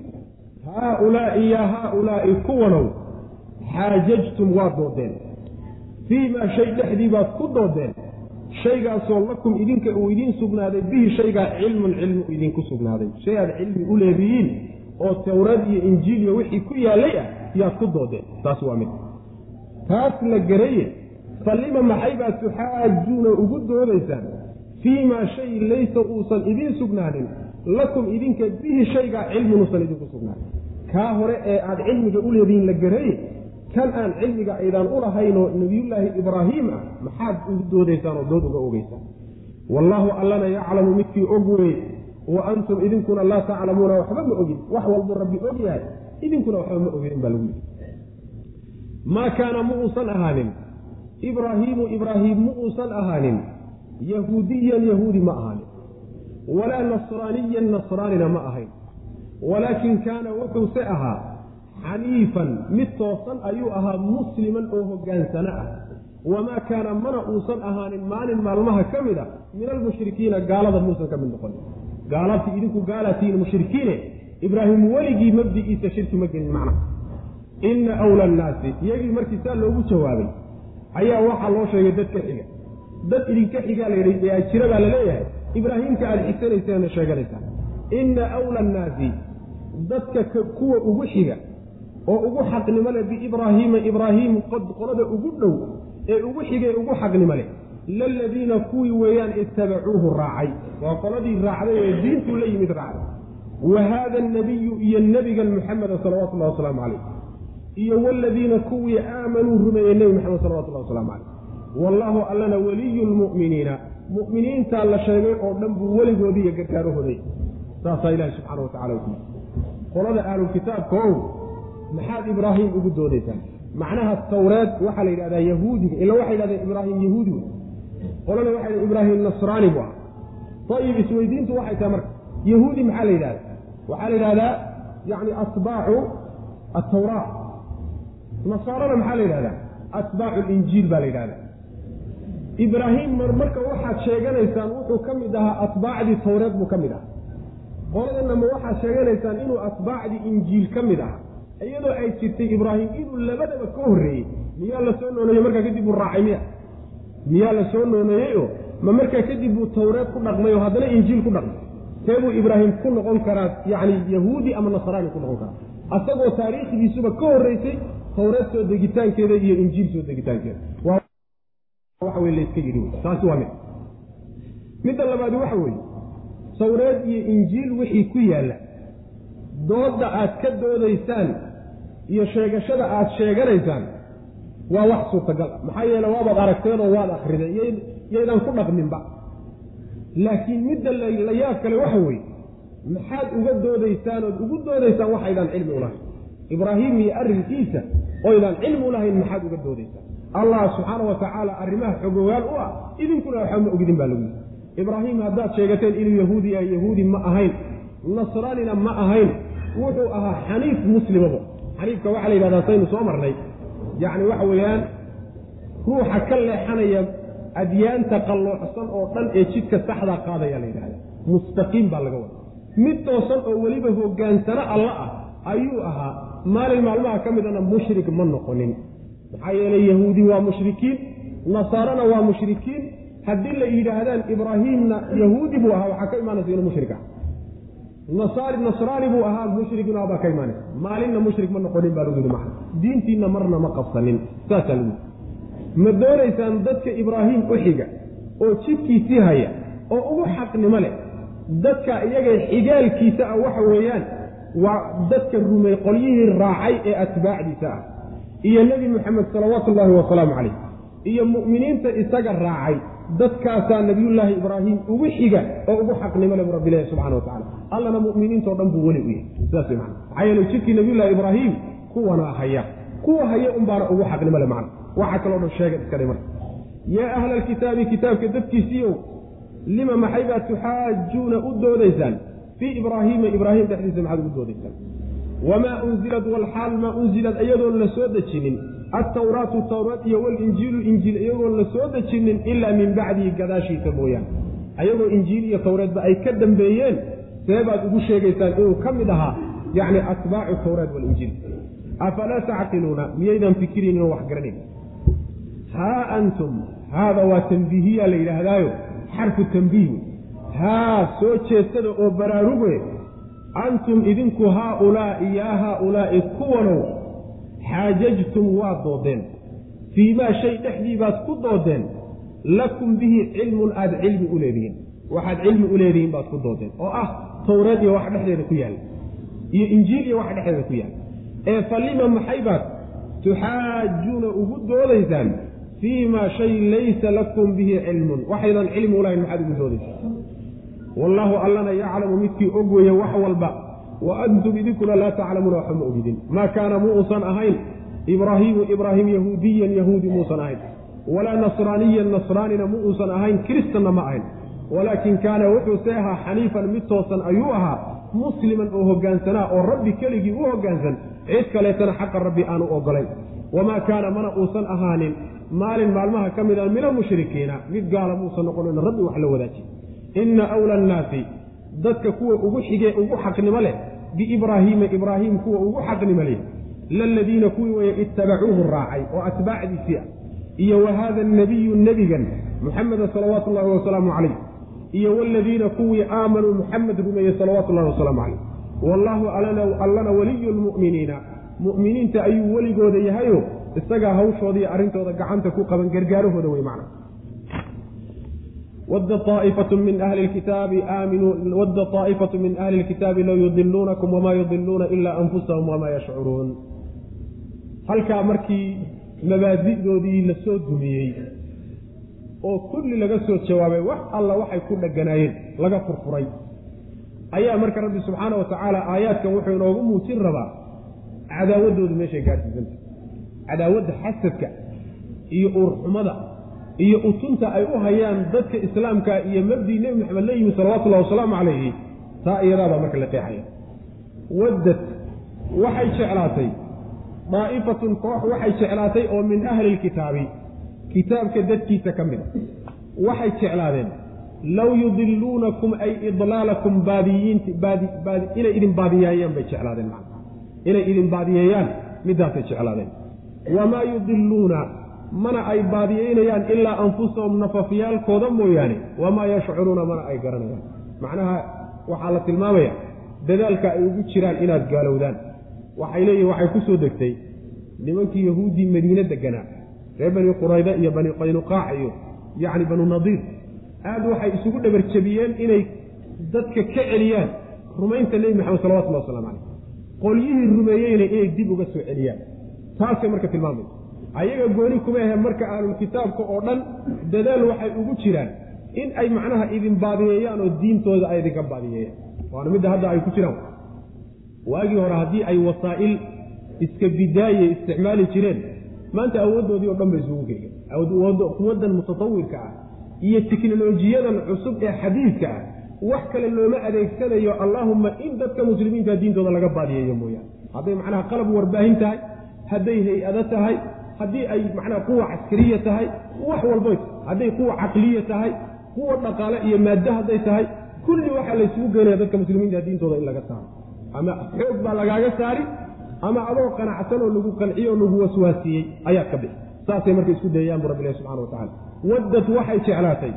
haaulaa'i yaa haaulaa'i kuwanow xaajajtum waad doodeen. Fii maa shay dhexdii baad ku doodeen shaygaasoo lakum idinka uu idiin sugnaaday bihi shaygaa cilmun cilmi idinku sugnaaday. Shay aad cilmi u leedihiin oo tawraad iyo injiil iyo wixii ku yaallay ah yaad ku doodeen. Taas waa mid. Taas la garaye fallima maxay baad tuxaajuuna ugu doodaysaan? Fii maa shay laysa uusan idiin sugnaanin lakum idinka bihi shaygaa cilmin uusan idinku sugnaanin. Kaa hore ee aad cilmiga u leedihiin la garaye kan aan cilmiga aydaan u lahaynoo nebiyullaahi ibraahiim ah maxaad ugu doodaysaan oo dood uga ogeysaan? Wallaahu allana yaclamu midkii og wey wa antum idinkuna laa taclamuuna waxba ma ogin. Wax walbuu rabbi og yahay idinkuna waxba ma oginin baa lagu yidhi. Maa kaana mu uusan ahaanin. Ibraahiimu ibraahiim mu uusan ahaanin. Yahuudiyan yahuudi ma ahaanin. Walaa nasraaniyan nasraanina ma ahayn. Walaakin kaana wuxuuse ahaa xaniifan mid toosan ayuu ahaa musliman oo hoggaansano ah. Wamaa kaana mana uusan ahaanin maalin maalmaha ka mid a min almushrikiina gaalada muusan ka mid noqonin gaalabti idinku gaalaatihiin mushrikiine ibraahim weligii mabdigiisa shirki ma gelin macna. Inna wla annaasi iyagii markii saa loogu jawaabay ayaa waxaa loo sheegay dadka xiga. Dad idinka xigaa la yidhi yaa jira baa la leeyahay ibraahiimka aada xigsanayseena sheeganaysaan inna awla annaasi dadka kuwa ugu xiga oo ugu xaqnimo leh biibraahiima ibraahiim qolada ugu dhow ee ugu xigay ugu xaqnimo leh laladiina kuwii weeyaan itabacuuhu raacay. Waa qoladii raacday ee diintuu la yimid raacday. Wa haada anabiyu iyo nebigan muxameda salawatullahi wasalaamu calayh iyo waladiina kuwii aamanuu rumeeyey nebi maxamed salawatullahi wasalaamu calayh wallaahu allana weliyu lmu'miniina mu'miniintaa la sheegay oo dhan buu weligoodii iyo gargaarahooday. Saasaa ilahi subxana wa tacala qolada ahlulkitaabka ow maxaad ibraahim ugu doodaysaan macnaha tawreed waxaa la yidhahdaa yahuudiga ila waxay yidhahdeen ibraahim yahuudi wey qolana waxay yidhahen ibraahim nasraani bu ah ayib isweydiintu waxay tahay marka yahuudi maxaa la yidhahdaa? Waxaa la yidhahdaa yani atbaacu atawraa nasaarana maxaa la yidhahdaa? Atbaacu linjiil baa la yidhahdaa. Ibraahim marka waxaad sheeganaysaan wuxuu ka mid ahaa atbaacdii tawreed buu ka mid ahaa. Qoladana ma waxaad sheeganaysaan inuu atbaacdii injiil ka mid aha iyadoo ay jirtay ibraahim inuu labadaba ka horreeyey miyaa la soo nooneeyey markaa kadib buu raacay miya miyaa la soo nooneeyeyoo ma markaa kadib buu tawreed ku dhaqmay oo haddana injiil ku dhaqmay? See buu ibraahim ku noqon karaa yacni yahuudi ama nasraani ku noqon karaa? Asagoo taariikhdiisuba ka horreysay tawreed soo degitaankeeda iyo injiil soo degitaankeeda. Waxa wey layska yidhi wey taasi waa mid. Midda labaadi waxa weeye tawreed iyo injiil wixii ku yaalla doodda aad ka doodaysaan iyo sheegashada aad sheeganaysaan waa wax suurtagal ah. Maxaa yeele waabaad aragteen oo waad akrideen yaydaan ku dhaqminba. Laakiin midda la yaab kale waxa weeye maxaad uga doodaysaan ood ugu doodaysaan waxaydaan cilmi u lahayn. Ibraahim iyo arrinkiisa oydaan cilmi u lahayn maxaad uga doodaysaan. Allah subxaana wa tacaala arrimaha xogogaal u ah idinkuna waxba ma ogidin baa lagu yidhi. Ibraahim haddaad sheegateen inuu yahuudi yahay yahuudi ma ahayn. Nasraanina ma ahayn. Wuxuu ahaa xaniif muslimabo xaniifka waxaa la yidhahdaa saynu soo marnay. Yacni waxa weeyaan ruuxa ka leexanaya adyaanta qalloocsan oo dhan ee jidka saxdaa qaadaya la yidhahda mustaqiim baa laga wada mid toosan oo weliba hogaansano alla ah ayuu ahaa. Maalin maalmaha ka midana mushrik ma noqonin. Maxaa yeelay yahuudi waa mushrikiin nasaarana waa mushrikiin. Haddii la yidhaahdaan ibraahiimna yahuudi buu ahaa waxaa ka imaanaysa inuu mushrik ah nasaari nasraani buu ahaa mushrikna baa ka imaanaysa maalinna mushrik ma noqonin baa lagu yidhi macna diintiinna marna ma qabsanin. Saasaa lagu yidhi. Ma doonaysaan dadka ibraahim u xiga oo jidkiisii haya oo ugu xaqnimo leh dadka iyaga xigaalkiisa ah waxa weeyaan waa dadka rumey qolyihii raacay ee atbaacdiisa ah. Iyo nebi moxamed salawaatu ullaahi wasalaamu calayh iyo mu'miniinta isaga raacay dadkaasaa nabiyullaahi ibraahim ugu xiga oo ugu xaqnimo le bu rabbilahi subxana wa tacala allana mu'miniintao dhan buu weli u yahay. Sidaas wey mana maxaa yeele jidkii nabiyullahi ibraahim kuwana haya. Kuwa haya unbaana ugu xaqnimo le macna waxaa kaloo dhan sheega iska dhimar yaa ahla alkitaabi kitaabka dadkiisiiow lima maxay baad tuxaajuuna u doodaysaan? Fii ibraahiima ibraahim dhexdiisa maxaad ugu doodaysaan? Wamaa unzilad walxaal maa unzilad iyadoon la soo dejinin altawraatu tawraat iyo walinjiilu injiil iyagoon la soo dejinin ilaa min bacdihi gadaashiisa mooyaane. Ayagoo injiil iyo tawreedba ay ka dambeeyeen see baad ugu sheegaysaan inuu ka mid ahaa yacni atbaacu tawraat walinjiil. Afalaa tacqiluuna? Miyaydan fikirinin oo wax garanayn? Haa antum haada waa tanbiihiyaa la yidhaahdaayo. Xarfu tanbiih haa soo jeestada oo baraaruge antum idinku haaulaa'i yaa haaulaa'i kuwanow xaajajtum waad doodeen fii maa shay dhexdii baad ku doodeen lakum bihi cilmun aad cilmi u leedihiin waxaad cilmi u leedihiin baad ku doodeen oo ah tawreed iyo wax dhexdeeda ku yaalla iyo injiil iyo wax dhexdeeda ku yaalla ee falima maxay baad tuxaajuuna ugu doodaysaan fii maa shay laysa lakum bihi cilmun waxaydan cilmi ulahayn maxaad ugu doodaysaan wallaahu allana yaclamu midkii og weeye wax walba wa antum idinkuna laa taclamuuna waxba ma ogidin maa kaana muusan ahayn ibraahiimu ibraahim yahuudiyan yahuudi muusan ahayn. Walaa nasraaniyan nasraanina mu uusan ahayn kiristanna ma ahayn. Walaakin kaana wuxuuse ahaa xaniifan mid toosan ayuu ahaa musliman oo hogaansanaa oo rabbi keligii u hogaansan cid kaleetana xaqa rabbi aanu ogolayn. Wamaa kaana mana uusan ahaanin maalin maalmaha ka mid a min almushrikiina mid gaala muusan noqonin rabbi wax la wadaajiy inna awla annaasi dadka kuwa ugu xige ugu xaqnimo leh biibraahiima ibraahim kuwa ugu xaqnimo leh laladiina kuwii weye ittabacuuhu raacay oo atbaacdiisii ah. Iyo wa haada nabiyu nebigan muxameda salawaatu ullahi wasalaamu calayh. Iyo waladiina kuwii aamanuu muxamed rumeeyey salawaatu ullahi wasalaamu calayh. Wallaahu allana waliyu lmu'miniina mu'miniinta ayuu weligooda yahayo isagaa hawshooda iyo arrintooda gacanta ku qaban gargaarahooda wey macna wadda aa'ifatu min ahli lkitaabi aaminuu wadda taa'ifatu min ahli lkitaabi low yudiluunakum wamaa yudiluuna ilaa anfusahum wamaa yashcuruun halkaa markii mabaadi'doodii la soo dumiyey oo kulli laga soo jawaabay wax alla waxay ku dheganaayeen laga furfuray ayaa marka rabbi subxaana wa tacaala aayaadkan wuxuu inoogu muujin rabaa cadaawaddoodu meeshay gaadhsiisanta cadaawadda xasadka iyo uurxumada iyo utunta ay u hayaan dadka islaamka iyo mabdii nebi maxamed la yimi salawatullahi wasalaamu calayhi taa iyadaabaa marka la qeexaya. Waddad waxay jeclaatay. Daa'ifatun koox waxay jeclaatay oo min ahli lkitaabi kitaabka dadkiisa ka mid a. Waxay jeclaadeen low yudiluunakum ay idlaalakum baadiyiintinay idin baadiyeeyaan bay jeclaadeen inay idin baadiyeeyaan midaasay jeclaadeen. Wamaa yudiluuna mana ay baadiyeynayaan ilaa anfusahum nafafyaalkooda mooyaane. Wamaa yashcuruuna mana ay garanayaan. Macnaha waxaa la tilmaamaya dadaalka ay ugu jiraan inaad gaalowdaan. Waxay leeyihiin waxay ku soo degtay nimankii yahuuddii madiine deganaa reer bani qurayda iyo bani qaynuqaac iyo yacni banu nadiir. Aad waxay isugu dhabarjabiyeen inay dadka ka celiyaan rumaynta nebi maxamed salawatullahi waslamu caleyh qolyihii rumeeyeyna inay dib uga soo celiyaan. Taasay marka tilmaamaysa ayaga gooni kuma ahe marka ahlulkitaabka oo dhan dadaal waxay ugu jiraan in ay macnaha idin baadiyeeyaan oo diintooda ay idinka baadiyeeyaan waana midda hadda ay ku jiraan. Waagii hore haddii ay wasaa'il iska bidaaye isticmaali jireen maanta awooddoodii oo dhan bay isugu geegeen quwaddan mutatawirka ah iyo teknolojiyadan cusub ee xadiidka ah wax kale looma adeegsanayo allaahumma in dadka muslimiinta diintooda laga baadiyeeyo mooyaane. Hadday macnaha qalab warbaahin tahay hadday hay'ado tahay haddii ay macnaha quwa caskariya tahay wax walboy hadday quwa caqliya tahay quwa dhaqaale iyo maaddo hadday tahay kulli waxaa laysugu geynaya dadka muslimiinta diintooda in laga saaro. Ama xoog baa lagaaga saari ama adoo qanacsan oo lagu qanciyo oo lagu waswaasiyey ayaad ka bixi. Saasay marka isku dayayaan bu rabbilahi subxana wa tacala waddad waxay jeclaatay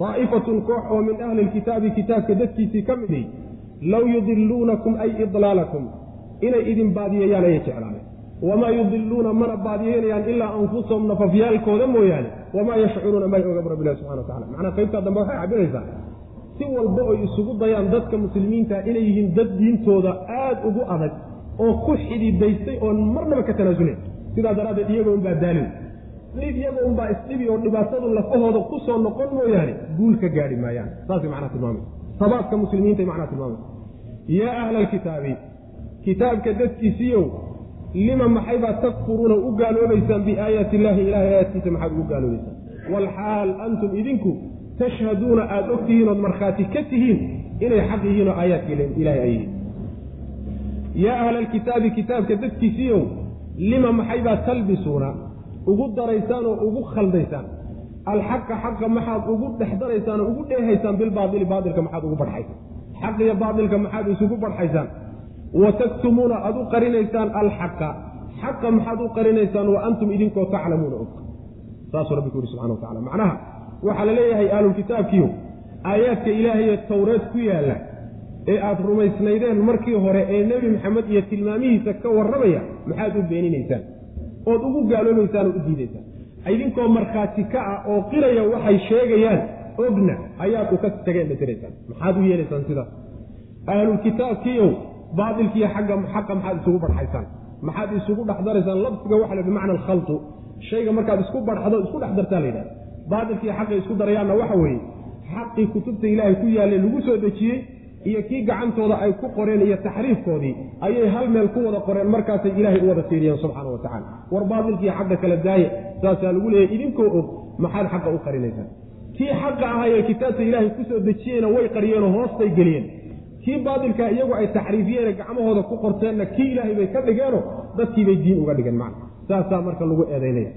daa'ifatun koox oo min ahli lkitaabi kitaabka dadkiisii ka miday low yudiluunakum ay idlaalakum. Inay idin baadiyeeyaan ayay jeclaaneen wamaa yudiluuna mana baadiyeynayaan ilaa anfusahum nafafyaalkooda mooyaane wamaa yashcuruuna may ogab rabbilahi subxana wa tacala macnaa qaybtaa dambe waxay cabiraysaa si walba oy isugu dayaan dadka muslimiinta inay yihiin dad diintooda aad ugu adag oo ku xididaystay oon marnaba ka tanaasulen sidaa daraaddeed iyago unbaa daalin dhib iyago unbaa isdhibi oo dhibaatadu lafahooda ku soo noqon mooyaane guul ka gaadhi maayaan saasay macnaa tilmaamaysa sabaabka muslimiintay macnaa tilmaamaysa yaa ahla alkitaabi kitaabka dadkiisiiyow lima maxaybaa takfuruuna u gaaloobaysaan biaayaati illaahi ilahay aayaadkiisa maxaad ugu gaaloobaysaan? Waalxaal antum idinku tashhaduuna aada og tihiin ood markhaati ka tihiin inay xaq yihiin oo aayaadka ilahay ay yihiin. Yaa ahla alkitaabi kitaabka dadkiisiiyow lima maxaybaa talbisuuna ugu daraysaan oo ugu khaldaysaan? Alxaqa xaqa maxaad ugu dhex daraysaan oo ugu dheehaysaan bilbaaili baailka maxaad ugu badxaysaan xaq iyo baailka maxaad isugu badxaysaan wa taktumuuna aad u qarinaysaan alxaqa xaqa maxaad u qarinaysaan wa antum idinkoo taclamuuna og saasuu rabbi ku yuri subxana wa tacala macnaha waxaa la leeyahay ahlulkitaabkiiyo aayaadka ilaahaye towreed ku yaalla ee aad rumaysnaydeen markii hore ee nebi maxamed iyo tilmaamihiisa ka warramaya maxaad u beeninaysaan ood ugu gaaloobaysaan oo u diidaysaan idinkoo markhaati ka ah oo qiraya waxay sheegayaan ogna ayaad uka tageen batiraysaan maxaad u yeelaysaan sidaas ahlulkitaabkiiow baatilkiiyo xagga xaqa maxaad isugu badxaysaan maxaad isugu dhex daraysaan labsiga waxa la bimacna alkhaltu. Shayga markaad isku badxdo isku dhex dartaa la yidhahda baatilkiiyo xaqay isku darayaanna waxa weeye xaqii kutubta ilaahay ku yaallay lagu soo dejiyey iyo kii gacantooda ay ku qoreen iyo taxriifkoodii ayay hal meel ku wada qoreen markaasay ilaahay u wada tiiriyeen subxaana wa tacala war baatilkiiyo xagga kala daaya saasaa lagu leeyahy idinkoo og maxaad xaqa u qarinaysaan. Kii xaqa ahayee kitaabta ilaahay ku soo dejiyeyna way qariyeenoo hoostay geliyeen kii baatilkaa iyagu ay taxriifiyeene gacmahooda ku qorteenna kii ilaahay bay ka dhigeeno dadkiibay diin uga dhigeen macna. Saasaa marka lagu eedaynaya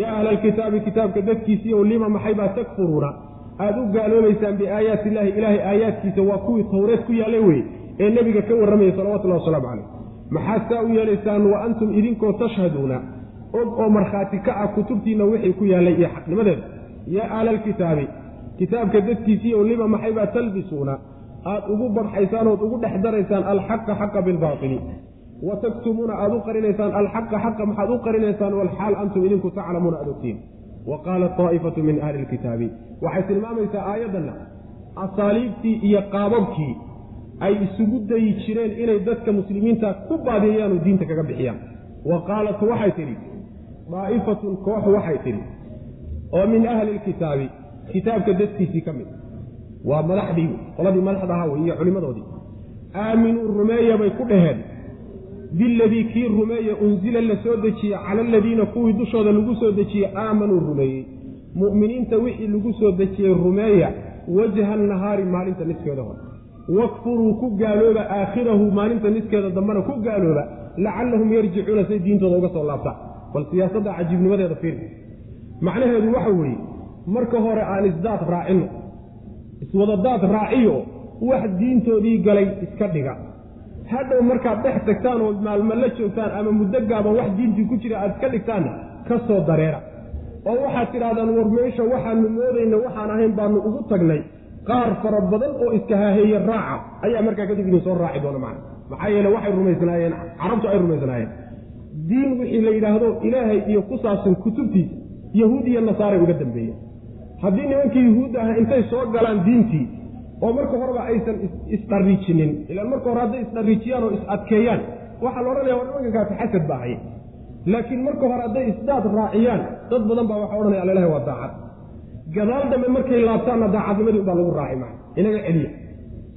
yaa ahla alkitaabi kitaabka dadkiisiiyow lima maxaybaa takfuruuna? Aada u gaaloobaysaan biaayaati illaahi ilaahay aayaadkiisa waa kuwii tawreed ku yaallay weye ee nebiga ka warramayay salawatullahi wasalaamu calayh. Maxaad saa u yeelaysaan wa antum idinkoo tashhaduuna? Og oo markhaati ka ah kutubtiinna wixii ku yaallay iyo xaqnimadeeda. Yaa aala alkitaabi kitaabka dadkiisii oo lima maxaybaa talbisuuna aad ugu badxaysaan ood ugu dhex daraysaan alxaqa xaqa bilbaatili. Wa taktumuuna aad u qarinaysaan alxaqa xaqa maxaad u qarinaysaan walxaal antum idinku taclamuuna aad ogtiin wa qaalat taa'ifatu min ahli lkitaabi waxay tilmaamaysaa aayaddanna asaaliibtii iyo qaababkii ay isugu dayi jireen inay dadka muslimiinta ku baadiyayaanu diinta kaga bixiyaan. Wa qaalat waxay tidhi daa'ifatun koox waxay tidhi oo min ahli lkitaabi kitaabka dadkiisii ka mid waa madaxdii qoladii madaxda ahaa iyo culimmadoodii. Aaminuu rumeeya bay ku dhaheen. Biladii kii rumeeye unsila la soo dejiye cala aladiina kuwii dushooda lagu soo dejiyey aamanuu rumeeyey. Mu'miniinta wixii lagu soo dejiyey rumeeya wajha nahaari maalinta niskeeda hore. Wakfuruu ku gaalooba aakhirahu maalinta niskeeda dambena ku gaalooba lacallahum yarjicuuna say diintooda uga soo laabtaan bal siyaasadda cajiibnimadeeda fiir macnaheedu waxa weeye marka hore aan isdaad raacinno iswadadaad raaciyo wax diintoodii galay iska dhiga. Hadhow markaad dhex tagtaan oo maalmo la joogtaan ama muddo gaaban wax diintii ku jira aad iska dhigtaanna ka soo dareera. Oo waxaad tidhahdaan war meesha waxaanu moodayna waxaan ahayn baanu ugu tagnay. Qaar fara badan oo iska haaheeye raaca ayaa markaa kadib idin soo raaci doona macna. Maxaa yeele waxay rumaysnaayeen carabtu ay rumaysnaayeen. Diin wixii la yidhaahdo ilaahay iyo ku saabsan kutubtiisa yahuud iyo nasaaray uga dambeeyeen haddii nimankii yuhuudda aha intay soo galaan diintii oo marka horeba aysan isdhariijinin ilaan marka hore hadday isdhariijiyaan oo is-adkeeyaan waxaa la odhanaya war nimankankaasi xasad ba ahaye laakiin marka hore hadday isdaad raaciyaan dad badan baa waxaa odhanaya allalahi waa daacad. Gadaal dambe markay laabtaanna daacadnimadii unbaa lagu raaci maa inaga celiya.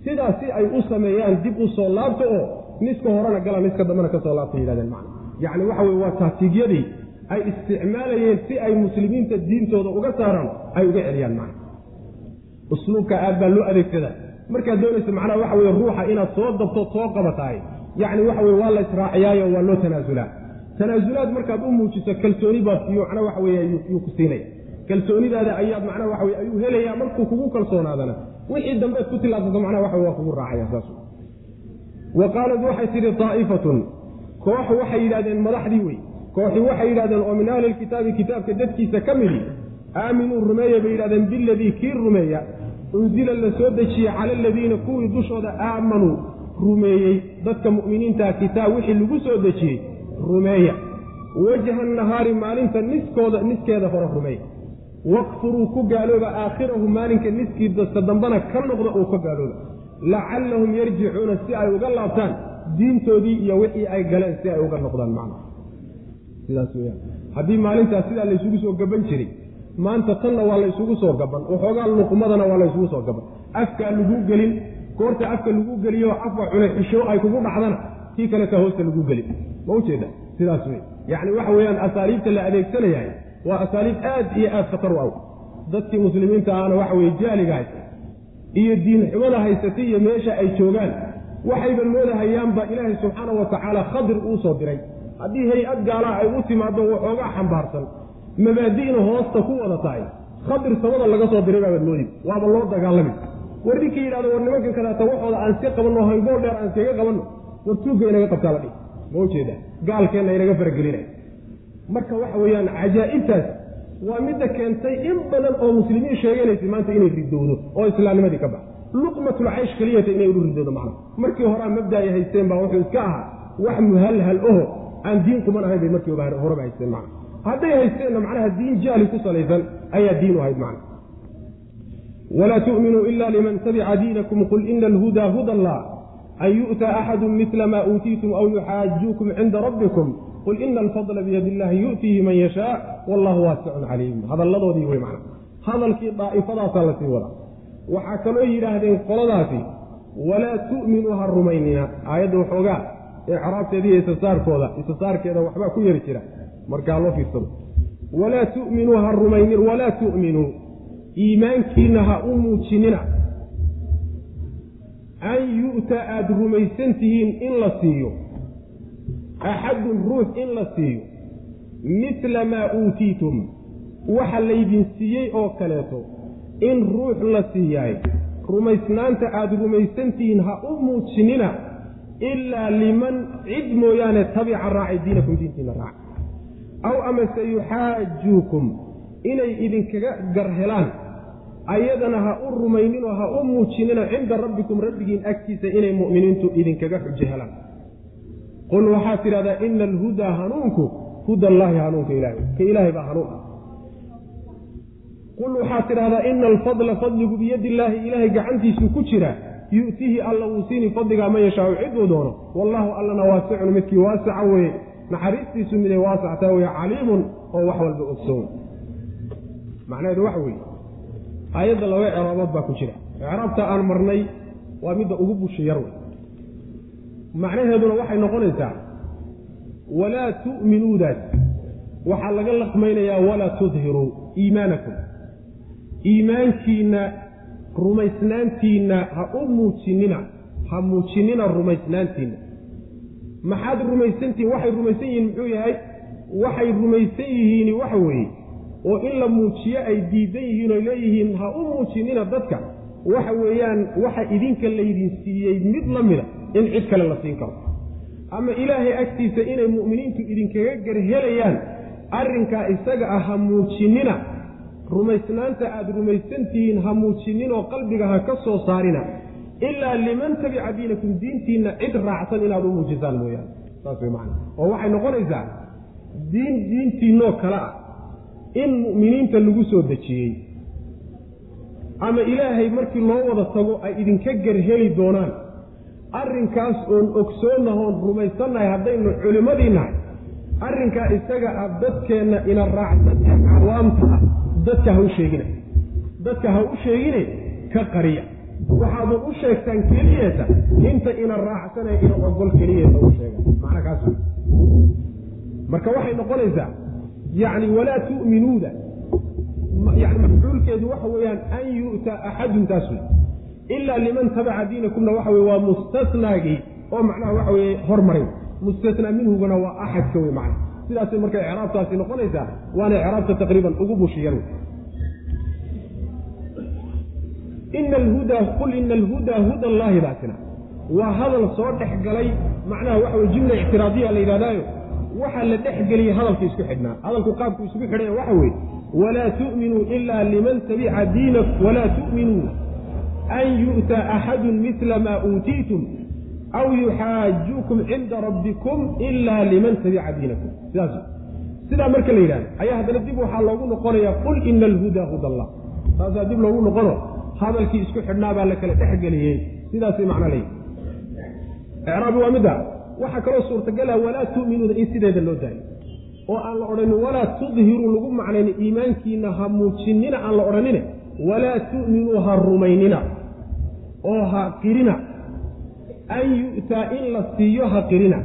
Sidaas si ay u sameeyaan dib u soo laabto oo niska horena gala niska dambena ka soo laabta yidhahdeen macna. Yacni waxa weye waa taatiigyadii ay isticmaalayeen si ay muslimiinta diintooda uga saaraan ay uga celiyaan macna. Usluubka aad baa loo adeegsadaa. Markaad doonaysa macnaha waxa weye ruuxa inaad soo dabto soo qabatahay. Yacni waxa weye waa la israaciyaayo waa loo tanaasulaa tanaasulaad markaad u muujiso kalsooni baad siiyo macnaha waxa weye yuu ku siinaya kalsoonidaada ayaad macnaha waxa weye ayuu helayaa markuu kugu kalsoonaadana wixii dambeed ku tilaabsato macnaha waxa waa kugu raacaya saas wa qaalad waxay tidhi daa'ifatun koox waxay yidhahdeen madaxdii wey kooxi waxay yidhahdeen oo min ahli lkitaabi kitaabka dadkiisa ka midi aaminuu rumeeya bay yidhahdeen biladii kii rumeeya unsila la soo dejiye cala aladiina kuwii dushooda aamanuu rumeeyey dadka mu'miniintaa kitaab wixii lagu soo dejiyey rumeeya. Wajha nahaari maalinta niskooda niskeeda hore rumeeya wakfuruu ku gaalooba aakhirahu maalinka niskii dadka dambena ka noqda oo ka gaalooba lacallahum yarjicuuna si ay uga laabtaan diintoodii iyo wixii ay galeen si ay uga noqdaan macna sidaas weyaan haddii maalintaas sidaa laysugu soo gaban jiray maanta tanna waa laysugu soo gaban waxoogaa luqmadana waa laysugu soo gaban. Afkaa laguu gelin goorta afka lagu geliyo afka cunay xisho ay kugu dhacdana kii kaleta hoosta lagu gelin. Ma ujeeda sidaas wey yacni waxa weeyaan asaaliibta la adeegsanayahay waa asaaliib aad iyo aad khatar u aw dadkii muslimiinta ahna waxa weye jaaliga haysta iyo diin xumada haysatay iyo meesha ay joogaan waxayba moodahayaanba ilaahay subxaana wa tacaala khadir uu soo diray haddii hay'ad gaalaha ay u timaado waxoogaa xambaarsan. Mabaadi'na hoosta ku wada tahay. Khadir samada laga soo diray baabaad moodi waaba loo dagaalami war ninkii yidhahdo war nimankan kadaata waxooda aan iska qabanno hangool dheer aan iskaga qabanno. War tuugga inaga qabtaa la dhihi. Ma ujeeda gaalkeenna inaga faragelinay marka waxa weeyaan cajaa'ibtaas waa midda keentay in badan oo muslimiin sheeganaysa maanta inay ridowdo oo islaamnimadii ka bax luqmatul caysh keliyata inay ulu ridoodo macna. Markii horaa mabdaay haysteen baa wuxuu iska ahaa wax muhalhal oho aan diin quman ahayn bay markii horeba haysteen macna. Hadday haysteenna macnaha diin jahli ku salaysan ayaa diin u ahayd macna. Walaa tu'minuu ila liman tabica diinakum qul ina alhudaa huda allah an yu'ta axadu midla ma uutiitum aw yuxaajuukum cinda rabbikum qul ina alfadla biyadi illahi yu'tiihi man yashaa wallahu waasicun caliim hadalladoodii wey macna. Hadalkii daa'ifadaasaa la sii wadaa. Waxaa kaloo yidhaahdeen qoladaasi walaa tu'minuu ha rumaynina. Aayadda waxoogaa icraabteeda iyo isasaarkooda isasaarkeeda waxbaa ku yari jira. Markaa loo fiirsado walaa tu'minuu ha rumaynin walaa tu'minuu iimaankiinna ha u muujinina. An yu'ta aada rumaysan tihiin in la siiyo. Axadun ruux in la siiyo. Midla maa uutiitum. Waxa laydin siiyey oo kaleeto in ruux la siiyaay. Rumaysnaanta aada rumaysan tihiin ha u muujinina ilaa liman cid mooyaane tabica raacay diinakum diintiina raaca aw amase yuxaajuukum inay idinkaga gar helaan ayadana ha u rumayninoo ha u muujinina cinda rabbikum rabbigiin agtiisa inay mu'miniintu idinkaga xujo helaan qul waxaad tidhahdaa ina alhudaa hanuunku huda allaahi hanuunka ilahay ka ilaahay baa hanuun ah qul waxaad tidhahdaa ina alfadla fadligu biyadi illaahi ilaahay gacantiisuu ku jira yu'tihi alla wuu siini fadligaa man yashaau ciduu doono. Wallaahu allana waasicun midkii waasaca weeye. Naxariistiisu miday waasactaa weye caliimun oo wax walba ogsoon. Macnaheedu waxa weeye aayadda laba ecraabood baa ku jira. Ecraabta aan marnay waa midda ugu busha yar wey macnaheeduna waxay noqonaysaa walaa tu'minuudaas waxaa laga laqmaynayaa walaa tudhiruu iimaanakum. Iimaankiinna rumaysnaantiinna ha u muujinina ha muujinina rumaysnaantiinna. Maxaad rumaysantihin waxay rumaysan yihiin muxuu yahay? Waxay rumaysan yihiin waxa weeye oo in la muujiyo ay diidan yihiin oo leeyihiin ha u muujinina dadka. Waxa weeyaan waxa idinka laydin siiyey mid la mida in cid kale la siin karo. Ama ilaahay agtiisa inay mu'miniintu idinkaga garhelayaan arrinkaa isaga ah ha muujinina rumaysnaanta aada rumaysantihiin ha muujinninoo qalbiga ha ka soo saarina ilaa liman tabica diinakum diintiinna cid raacsan inaad u muujisaan mooyaane. Saas way macana oo waxay noqonaysaa diin diintiinoo kale ah in mu'miniinta lagu soo dejiyey ama ilaahay markii loo wada tago ay idinka garheli doonaan arrinkaas oon ogsoonahoon rumaysannahay haddaynu culimmadii nahay arrinkaa isaga ah dadkeenna ina raacsan ee cawaamta ah dadka ha u sheegina dadka ha u sheegine ka qariya. Waxaadu u sheegtaan keliyeeta inta ina raacsanee ina ogol keliyeeta u sheegan. Macna kaas marka waxay noqonaysaa yacni walaa tu'minuuda yani mafcuulkeedu waxa weeyaan an yu'ta axadun taas wey ilaa liman tabaca diinakumna waxa weye waa mustasnaagii oo macnaha waxa weeye hormaray mustasnaa minhugana waa axadka wey macna sidaasay marka icraabtaasi noqonaysaa waana icraabta taqriiban ugu bushiyar wey ina alhudaa qul ina alhudaa huda allaahi baasina waa hadal soo dhex galay macnaha waxa weye jumla ictiraadiya la yidhahdaayo waxaa la dhex geliyey hadalka isku xidhnaa. Hadalku qaabku isugu xidhaya waxa weeye walaa tu'minuu ilaa liman tabica diina walaa tu'minuu an yu'ta axadun midla maa uutiitum aw yuxaajuukum cinda rabbikum ilaa liman tabica diinakum sidaas sidaa marka la yidhahdo ayaa haddana dib waxaa loogu noqonaya qul ina alhudaa huda allah taasaa dib loogu noqono hadalkii isku xidhnaa baa la kala dhexgeliyey sidaasay macno leeyihi icraabi waa midda waxaa kaloo suurtagala walaa tu'minuuna in sideeda loo daayo oo aan la odhanin walaa tudhiruu lagu macnayni iimaankiina ha muujinina aan la odhanine walaa tu'minuu ha rumaynina oo ha qirina an yu'taa in la siiyo ha qirina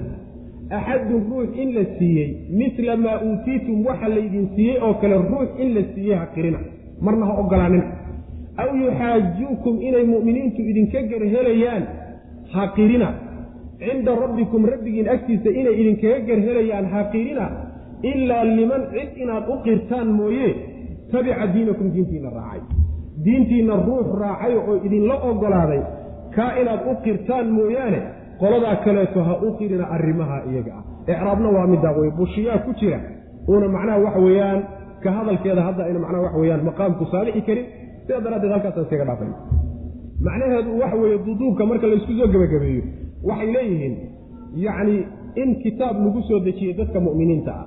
axadun ruux in la siiyey midla maa uutiitum waxa laydin siiyey oo kale ruux in la siiyey ha qirina marna ha ogolaanina aw yuxaajuukum inay mu'miniintu idinka garhelayaan ha qirina cinda rabbikum rabbigiin agtiisa inay idinkaga garhelayaan ha qirina ilaa liman cid inaad u qirtaan mooye tabica diinakum diintiinna raacay diintiinna ruux raacay oo idinla ogolaaday kaa inaad u qirtaan mooyaane qoladaa kaleeto ha u qirina arrimaha iyaga ah. Icraabna waa middaa wey bushiyaa ku jira. Uuna macnaha waxa weeyaan ka hadalkeeda hadda ayna macnaha waxa weyaan maqaamku saabixi karin sidaa daraaddeed halkaasaan iskaga dhaafay. Macnaheedu waxa weeye duduubka marka laysku soo gebagabeeyo waxay leeyihiin yacni in kitaab lagu soo dejiyey dadka mu'miniinta ah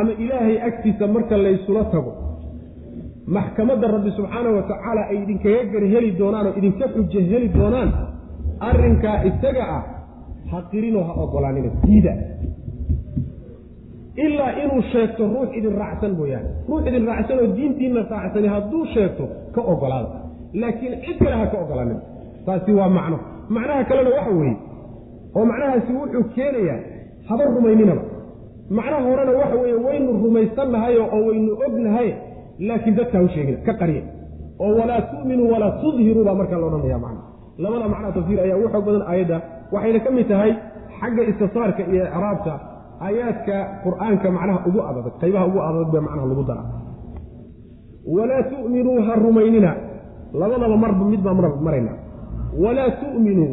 ama ilaahay agtiisa marka laysula tago maxkamadda rabbi subxaanahu wa tacaala ay idinkaga garheli doonaan oo idinka xujo heli doonaan arrinkaa isaga ah ha qirinoo ha ogolaanina diida. Ilaa inuu sheegto ruux idin raacsan mooyaane ruux idin raacsan oo diintiinna raacsani hadduu sheegto ka ogolaada laakiin cid kale ha ka ogolaanin taasi waa macno. Macnaha kalena waxa weeye oo macnahaasi wuxuu keenayaa haba rumayninaba macnaha horena waxa weeye waynu rumaysannahayo oo waynu ognahay laakiin dadka ha u sheegina ka qarya oo walaa tu'minuu walaa tudhiruu baa markaa la odhanaya labada macnaa tafsiir ayaa ugu xoog badan aayadda. Waxayna ka mid tahay xagga istisaarka iyo icraabta. Aayaadka qur'aanka macnaha ugu adag qaybaha ugu adag bee macnaha lagu dara walaa tu'minuu ha rumaynina. Labadaba marba mid baa marayna. Walaa tu'minuu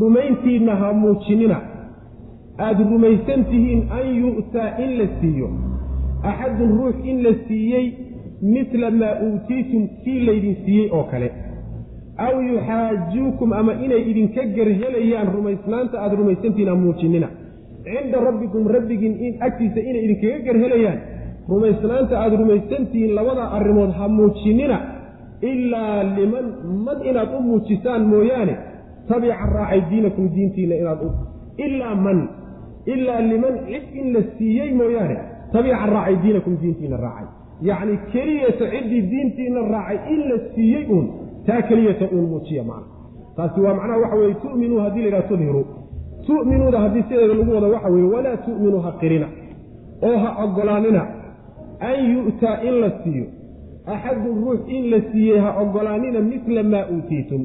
rumayntiinna ha muujinina. Aada rumaysan tihiin an yu'taa in la siiyo axadun ruux in la siiyey midla maa uutiitum kii laydin siiyey oo kale. Aw yuxaajuukum ama inay idinka gerhelayaan rumaysnaanta aada rumaysantihiin ha muujinina. Cinda rabbikum rabbigiin in agtiisa inay idinkaga gerhelayaan rumaysnaanta aada rumaysantihiin labada arrimood ha muujinina. Ilaa liman man inaad u muujisaan mooyaane tabica raacay diinakum diintiina inaad u ilaa man ilaa liman cid in la siiyey mooyaane tabica raacay diinakum diintiina raacay. Yacni keliyata ciddii diintiina raacay in la siiyey uun taa keliyata uun muujiya macna. Taasi waa macnaha waxa weye tu'minuu haddii la yidhaha tudhiru tu'minuuda haddii sideeda lagu wado waxa weeye walaa tu'minuu ha qirina. Oo ha oggolaanina an yu'taa in la siiyo. Axadun ruux in la siiyey ha oggolaanina midla maa uutiitum.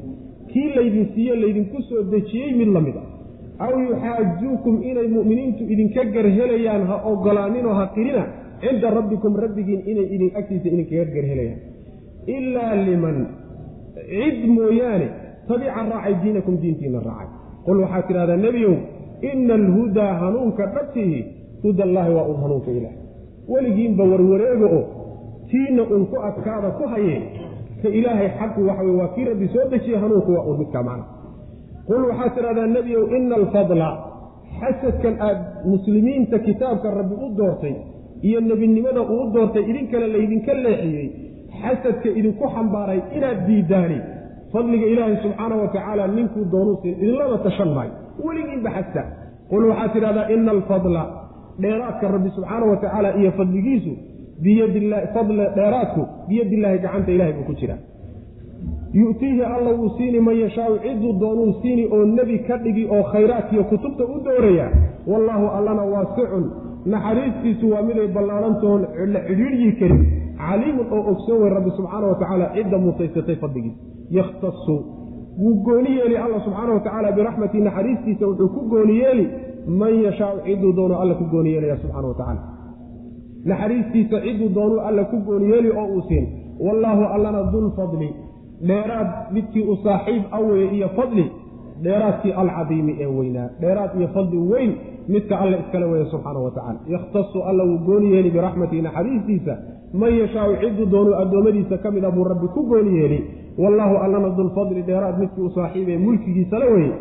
Kii laydin siiye laydinku soo dejiyey mid la mid a aw yuxaajuukum inay mu'miniintu idinka garhelayaan ha oggolaaninoo ha qirina cinda rabbikum rabbigiin inay idin agtiisa idinkaga garhelayaan. Ilaa liman cid mooyaane tabica raacay diinakum diintiina raacay. Qul waxaad tidhahdaa nebiyow ina alhudaa hanuunka dhabtihi huda allaahi waa un hanuunka ilaah weligiinba warwareega oo tiina un ku adkaada ku hayee ka ilaahay xaqu waxa wey waa kii rabbi soo dejiye hanuunku waa un midkaa macna qul waxaad tidhahdaa nebiyow ina alfadla xasadkan aad muslimiinta kitaabka rabbi u doortay iyo nebinimada uu doortay idinkale laydinka leexiyey. Xasadka idinku xambaaray inaad diidaani. Fadliga ilaahay subxaana wa tacaala ninkuu doonuu siin idinlama tashan maayo weligiinba xasta. Qul waxaad tidhahdaa ina alfadla dheeraadka rabbi subxaana wa tacaala iyo fadligiisu biyadilahi fadle dheeraadku biyadillaahi gacanta ilahay buu ku jira yu'tiihi alla wuu siini man yashaau ciduu doonuu siini oo nebi ka dhigi oo khayraadkiiyo kutubta u dooraya wallaahu allana waasicun naxariistiisu waa miday ballaadhantoon la cidhiidhyi karin caliimun oo ogsoon wey rabbi subxaana wa tacaala cidda mutaysatay fadligiisa yakhtasu wuu gooni yeeli alla subxaana wa tacaala biraxmatii naxariistiisa wuxuu ku gooni yeeli man yashaau ciduu doonuu alla ku gooni yeelaya subxana wa tacaala. Naxariistiisa ciduu doonuu alla ku gooni yeeli oo uu siin. Wallaahu allana dulfadli dheeraad midkii u saaxiib aweye iyo fadli dheeraadkii alcadiimi ee weynaa. Dheeraad iyo fadli weyn midka alle iskale weeye subxaana wa tacala yakhtasu alla wuu gooni yeeli biraxmatihi naxariistiisa. Man yashaau ciduu doonuu addoommadiisa ka mid a buu rabbi ku gooni yeeli. Wallaahu allana dulfadli dheeraad midkii u saaxiib ee mulkigiisala weye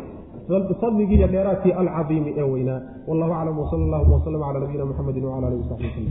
fadligii iyo dheeraadkii alcadiimi ee weynaa. Wallahu aclam wsala allahuma wslm cala nabiyina muxamedi wcala alihi wasaxbi wslm